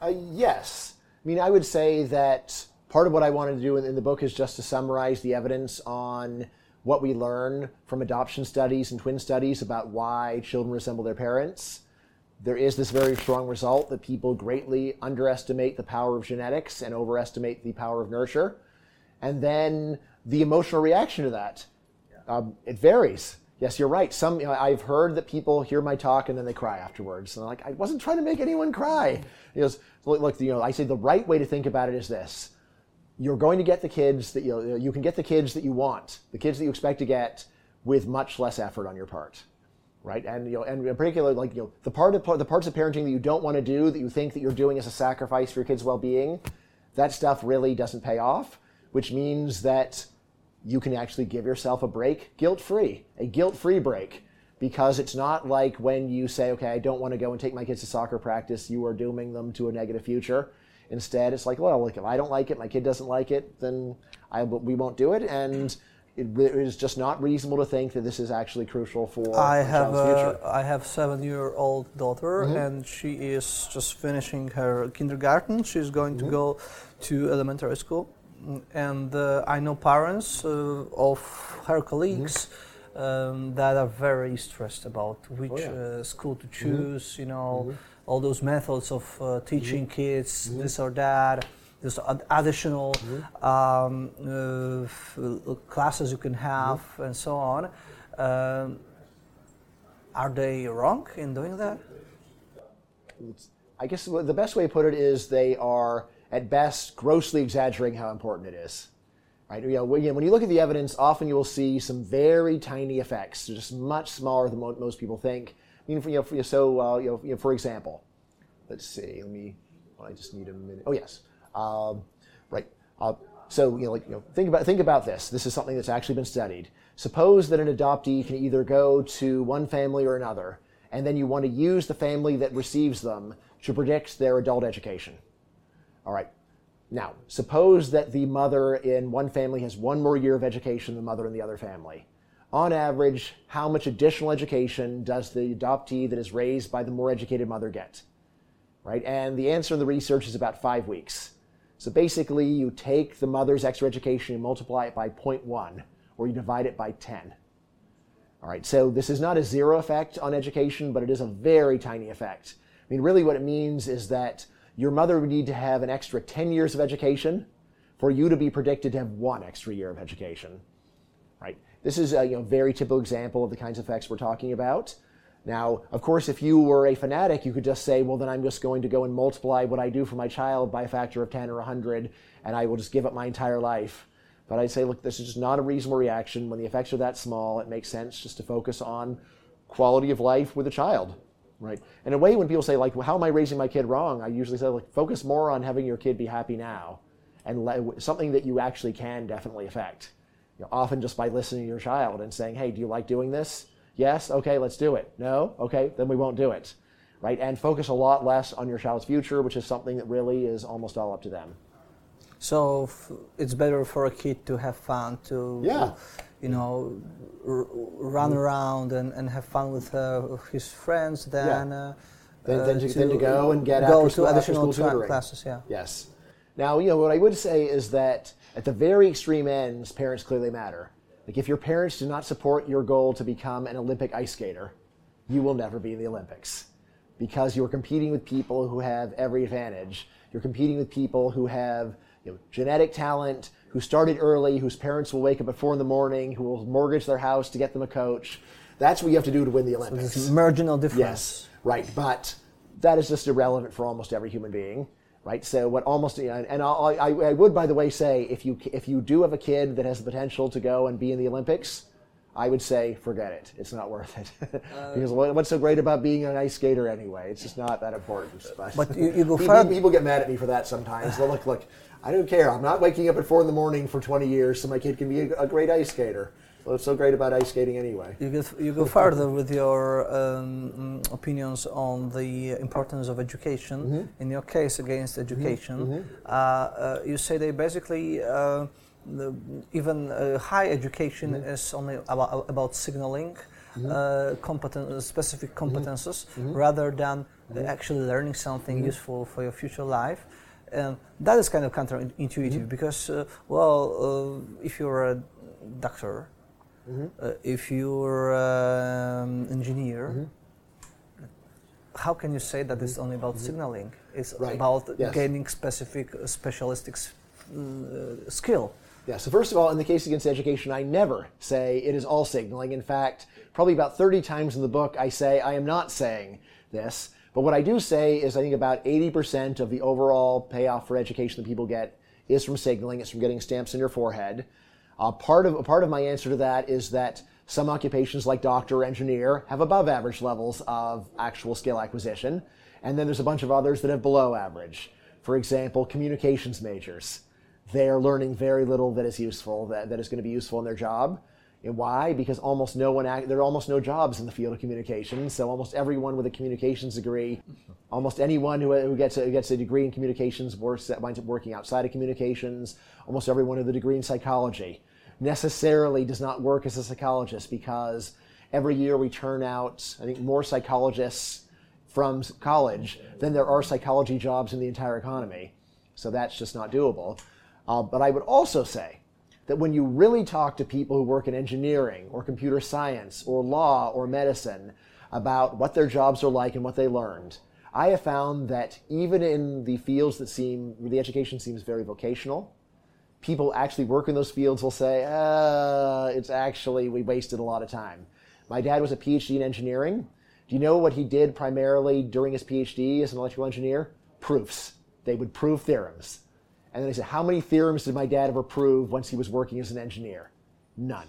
Uh, yes, I mean I would say that part of what I wanted to do in, in, the book is just to summarize the evidence on what we learn from adoption studies and twin studies about why children resemble their parents. There is this very strong result that people greatly underestimate the power of genetics and overestimate the power of nurture, and then the emotional reaction to that um, it varies. Yes, you're right. Some you know, I've heard that people hear my talk and then they cry afterwards. And I'm like, I wasn't trying to make anyone cry. He goes, look, look, you know, I say the right way to think about it is this: you're going to get the kids that you know, you can get the kids that you want, the kids that you expect to get, with much less effort on your part, right? And you know, and in particular, like you know, the part of the parts of parenting that you don't want to do, that you think that you're doing as a sacrifice for your kids' well-being, that stuff really doesn't pay off. Which means that you can actually give yourself a break guilt free, a guilt free break. Because it's not like when you say, okay, I don't want to go and take my kids to soccer practice, you are dooming them to a negative future. Instead, it's like, well, look, if I don't like it, my kid doesn't like it, then I, we won't do it. And it is just not reasonable to think that this is actually crucial for I have a, future. I have seven-year-old daughter, mm-hmm. and she is just finishing her kindergarten. She's going mm-hmm. to go to elementary school and uh, I know parents uh, of her colleagues mm-hmm. um, that are very stressed about which oh, yeah. Uh, school to mm-hmm. choose. Mm-hmm. You know, mm-hmm. all those methods of uh, teaching mm-hmm. kids mm-hmm. this or that. There's additional um, uh, classes you can have, and so on. Um, are they wrong in doing that? I guess the best way to put it is they are at best, grossly exaggerating how important it is. Right? You know, when you look at the evidence, often you will see some very tiny effects, just much smaller than most people think. I mean, for, you know, so uh, you, know, for example, let's see. Let me. I just need a minute. Oh yes, um, right. Uh, so you know, like, you know, think about think about this. This is something that's actually been studied. Suppose that an adoptee can either go to one family or another, and then you want to use the family that receives them to predict their adult education. All right. Now, suppose that the mother in one family has one more year of education than the mother in the other family. On average, how much additional education does the adoptee that is raised by the more educated mother get? Right? And the answer in the research is about five weeks. So basically, you take the mother's extra education and multiply it by 0.1, or you divide it by 10. All right, so this is not a zero effect on education, but it is a very tiny effect. I mean, really what it means is that your mother would need to have an extra 10 years of education for you to be predicted to have one extra year of education. Right? This is a you know, very typical example of the kinds of effects we're talking about. Now, of course, if you were a fanatic, you could just say, well, then I'm just going to go and multiply what I do for my child by a factor of 10 or 100, and I will just give up my entire life. But I'd say, look, this is just not a reasonable reaction. When the effects are that small, it makes sense just to focus on quality of life with a child, right? In a way, when people say, like, well, how am I raising my kid wrong? I usually say, like, focus more on having your kid be happy now and something that you actually can definitely affect. You know, often just by listening to your child and saying, hey, do you like doing this? Yes, okay, let's do it. No, okay, then we won't do it. Right? And focus a lot less on your child's future, which is something that really is almost all up to them. So f- it's better for a kid to have fun, to Yeah. you know, r- run around and, and have fun with uh, his friends than uh, Then, uh, then, to, then to go and get go after school, to after additional school tra- tutoring. classes. Yeah. Yes. Now, you know, what I would say is that at the very extreme ends, parents clearly matter. Like, if your parents do not support your goal to become an Olympic ice skater, you will never be in the Olympics because you're competing with people who have every advantage. You're competing with people who have you know, genetic talent, who started early, whose parents will wake up at four in the morning, who will mortgage their house to get them a coach. That's what you have to do to win the Olympics. This marginal difference. Yes, right. But that is just irrelevant for almost every human being, right? So what almost and I, I, I would, by the way, say if you if you do have a kid that has the potential to go and be in the Olympics, I would say forget it. It's not worth it uh, because what's so great about being an ice skater anyway? It's just not that important. But, But you- you go people, further- people get mad at me for that sometimes. They'll look, look. I don't care. I'm not waking up at four in the morning for 20 years so my kid can be a, a great ice skater. What's so great about ice skating anyway? You go, you go further with your um, opinions on the importance of education. Mm-hmm. In your case against education, Uh, uh, you say they basically uh, the, even uh, high education Mm-hmm. is only about, about signaling uh, competen- specific Mm-hmm. competences rather than uh, actually learning something Mm-hmm. useful for your future life. And that is kind of counterintuitive because, uh, well, uh, if you're a doctor, uh, if you're an engineer, how can you say that it's only about signaling? It's Right. about Yes. gaining specific uh, specialistic s- uh, skill. Yeah, so first of all, in the case against education, I never say it is all signaling. In fact, probably about 30 times in the book, I say I am not saying this. But what I do say is I think about 80% of the overall payoff for education that people get is from signaling, it's from getting stamps in your forehead. Uh, part, of, part of my answer to that is that some occupations like doctor or engineer have above average levels of actual skill acquisition. And then there's a bunch of others that have below average. For example, communications majors they are learning very little that is useful, that, that is going to be useful in their job. And why? Because almost no one, there are almost no jobs in the field of communications. So almost everyone with a communications degree, almost anyone who, who gets, a, who gets a degree in communications works, that winds up working outside of communications. Almost everyone with a degree in psychology necessarily does not work as a psychologist because every year we turn out, I think, more psychologists from college than there are psychology jobs in the entire economy. So that's just not doable. Uh, but I would also say that when you really talk to people who work in engineering or computer science or law or medicine about what their jobs are like and what they learned, I have found that even in the fields that seem, the education seems very vocational, people actually work in those fields will say, uh, it's actually, we wasted a lot of time. My dad was a PhD in engineering. Do you know what he did primarily during his PhD as an electrical engineer? Proofs. They would prove theorems. And then they said, How many theorems did my dad ever prove once he was working as an engineer? None.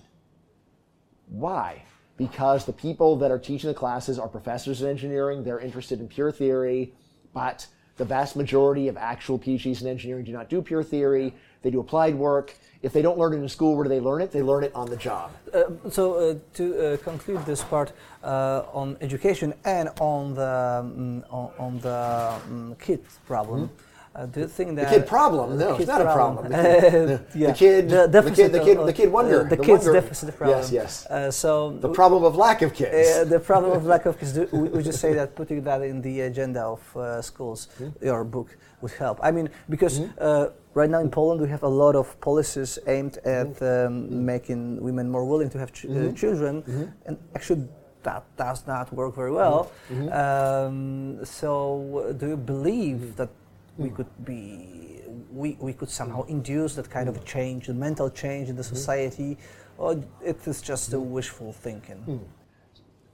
Why? Because the people that are teaching the classes are professors in engineering, they're interested in pure theory, but the vast majority of actual PhDs in engineering do not do pure theory, they do applied work. If they don't learn it in school, where do they learn it? They learn it on the job. Uh, so uh, to uh, conclude this part uh, on education and on the um, on, on the um, kid problem, uh, do you think Mm-hmm. The kid problem? No, it's not a problem. The Uh, kid, the, yeah. the kid, The the, kid, the kid, of- the kid wonder. uh, the kid's wonder. deficit problem. Yes, yes. Uh, so The problem of lack of kids. Uh, the problem of lack of kids. do- We, we just say that putting that in the agenda of uh, schools, your book would help. I mean, because uh, right now in Poland we have a lot of policies aimed at um, making women more willing to have ch- uh, children, and actually that does not work very well. Um, so, uh, do you believe that we could be, we, we could somehow induce that kind of change, the mental change in the mm-hmm. society, or it is just a mm-hmm. wishful thinking? Mm-hmm.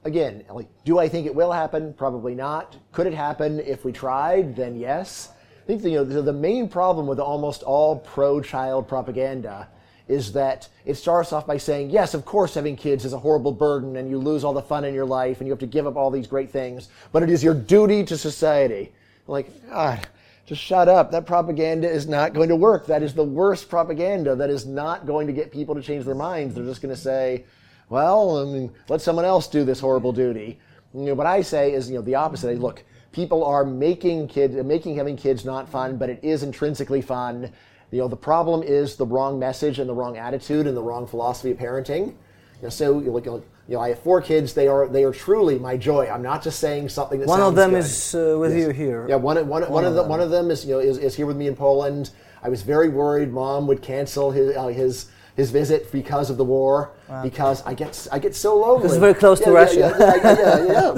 again, like, do I think it will happen? Probably not. Could it happen if we tried? Then yes. I think the, you know, the, the main problem with almost all pro-child propaganda is that it starts off by saying, yes, of course, having kids is a horrible burden and you lose all the fun in your life and you have to give up all these great things, but it is your duty to society. Like, God, just shut up. That propaganda is not going to work. That is the worst propaganda. That is not going to get people to change their minds. They're just going to say, well, I mean, let someone else do this horrible duty. You know, what I say is, you know, the opposite. I, look, people are making kids, making having kids not fun, but it is intrinsically fun. You know, the problem is the wrong message and the wrong attitude and the wrong philosophy of parenting. You know, so you look, you know, I have four kids. They are they are truly my joy. I'm not just saying something that one of them good. is uh, with yes. you here. Yeah, one, one, one, one of, of them. one of them is you know is, is here with me in Poland. I was very worried mom would cancel his uh, his his visit because of the war. Wow. Because I get I get so lonely. Because it's very close yeah, to yeah, Russia. Yeah, yeah, yeah.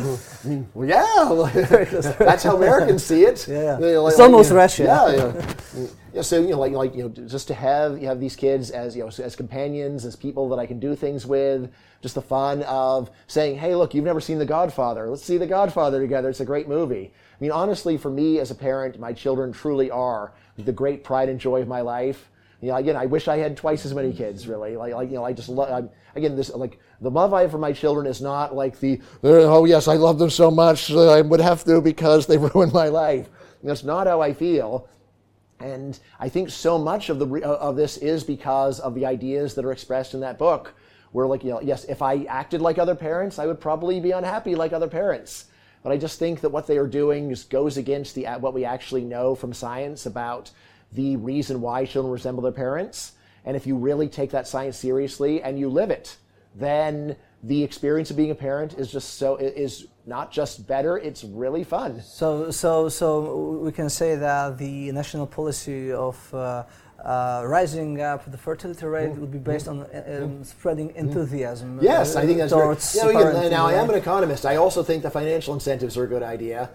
yeah. yeah. That's how Americans see it. Yeah, you know, like, it's almost like, Russia. Yeah, yeah. yeah. So you know, like like you know, just to have you have these kids as you know as companions, as people that I can do things with. Just the fun of saying, "Hey, look, you've never seen The Godfather. Let's see The Godfather together. It's a great movie." I mean, honestly, for me as a parent, my children truly are the great pride and joy of my life you know, again, I wish I had twice as many kids. Really, like, like you know, I just love. Again, this like the love I have for my children is not like the uh, oh yes, I love them so much uh, I would have to because they ruined my life. That's not how I feel. And I think so much of the uh, of this is because of the ideas that are expressed in that book. Where like you know, yes, if I acted like other parents, I would probably be unhappy like other parents. But I just think that what they are doing just goes against the what we actually know from science about the reason why children resemble their parents. And if you really take that science seriously and you live it, then the experience of being a parent is just so is not just better it's really fun so so so we can say that the national policy of uh, uh, rising up the fertility rate would be based on uh, um, spreading enthusiasm. Yes, I think that's towards great. You know, now, I am an economist. I also think the financial incentives are a good idea.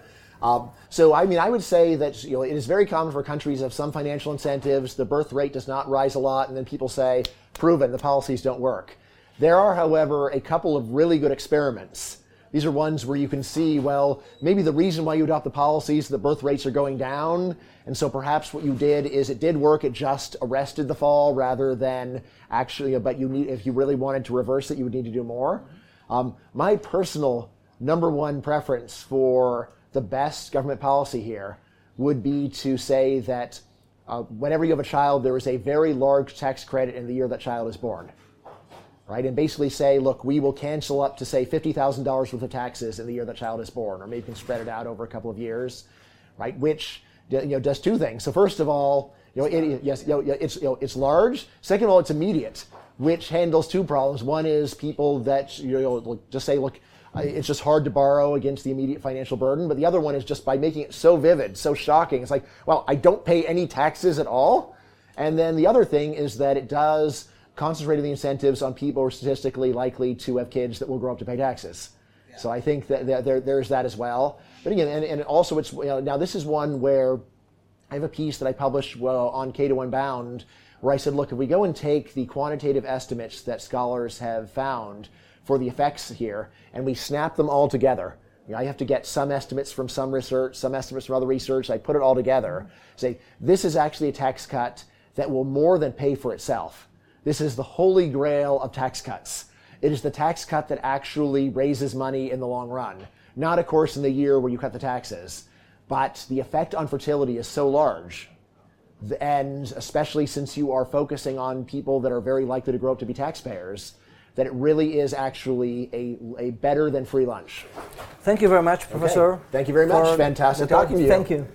Um, so, I mean, I would say that you know it is very common for countries have some financial incentives. The birth rate does not rise a lot, and then people say, "Proven, the policies don't work." There are, however, a couple of really good experiments. These are ones where you can see, well, maybe the reason why you adopt the policies, the birth rates are going down, and so perhaps what you did is it did work. It just arrested the fall rather than actually. But you need, if you really wanted to reverse it, you would need to do more. Um, my personal number one preference for the best government policy here would be to say that uh, whenever you have a child, there is a very large tax credit in the year that child is born. Right? And basically say, look, we will cancel up to say $50,000 worth of taxes in the year that child is born, or maybe you can spread it out over a couple of years, right? Which you know, does two things. So first of all, you know, it, yes, you know, it's, you know, it's large. Second of all, it's immediate, which handles two problems. One is people that you know, just say, look, it's just hard to borrow against the immediate financial burden. But the other one is just by making it so vivid, so shocking. It's like, well, I don't pay any taxes at all. And then the other thing is that it does concentrate the incentives on people who are statistically likely to have kids that will grow up to pay taxes. Yeah. So I think that there, there's that as well. But again, and, and also it's you know, now this is one where I have a piece that I published well, on Cato Unbound where I said, look, if we go and take the quantitative estimates that scholars have found for the effects here, and we snap them all together. You know, I have to get some estimates from some research, some estimates from other research. I put it all together. Say, this is actually a tax cut that will more than pay for itself. This is the holy grail of tax cuts. It is the tax cut that actually raises money in the long run. Not, of course, in the year where you cut the taxes, but the effect on fertility is so large. And especially since you are focusing on people that are very likely to grow up to be taxpayers, that it really is actually a, a better than free lunch. Thank you very much, Professor. Okay. Thank you very much. Fantastic talking to you. Thank you.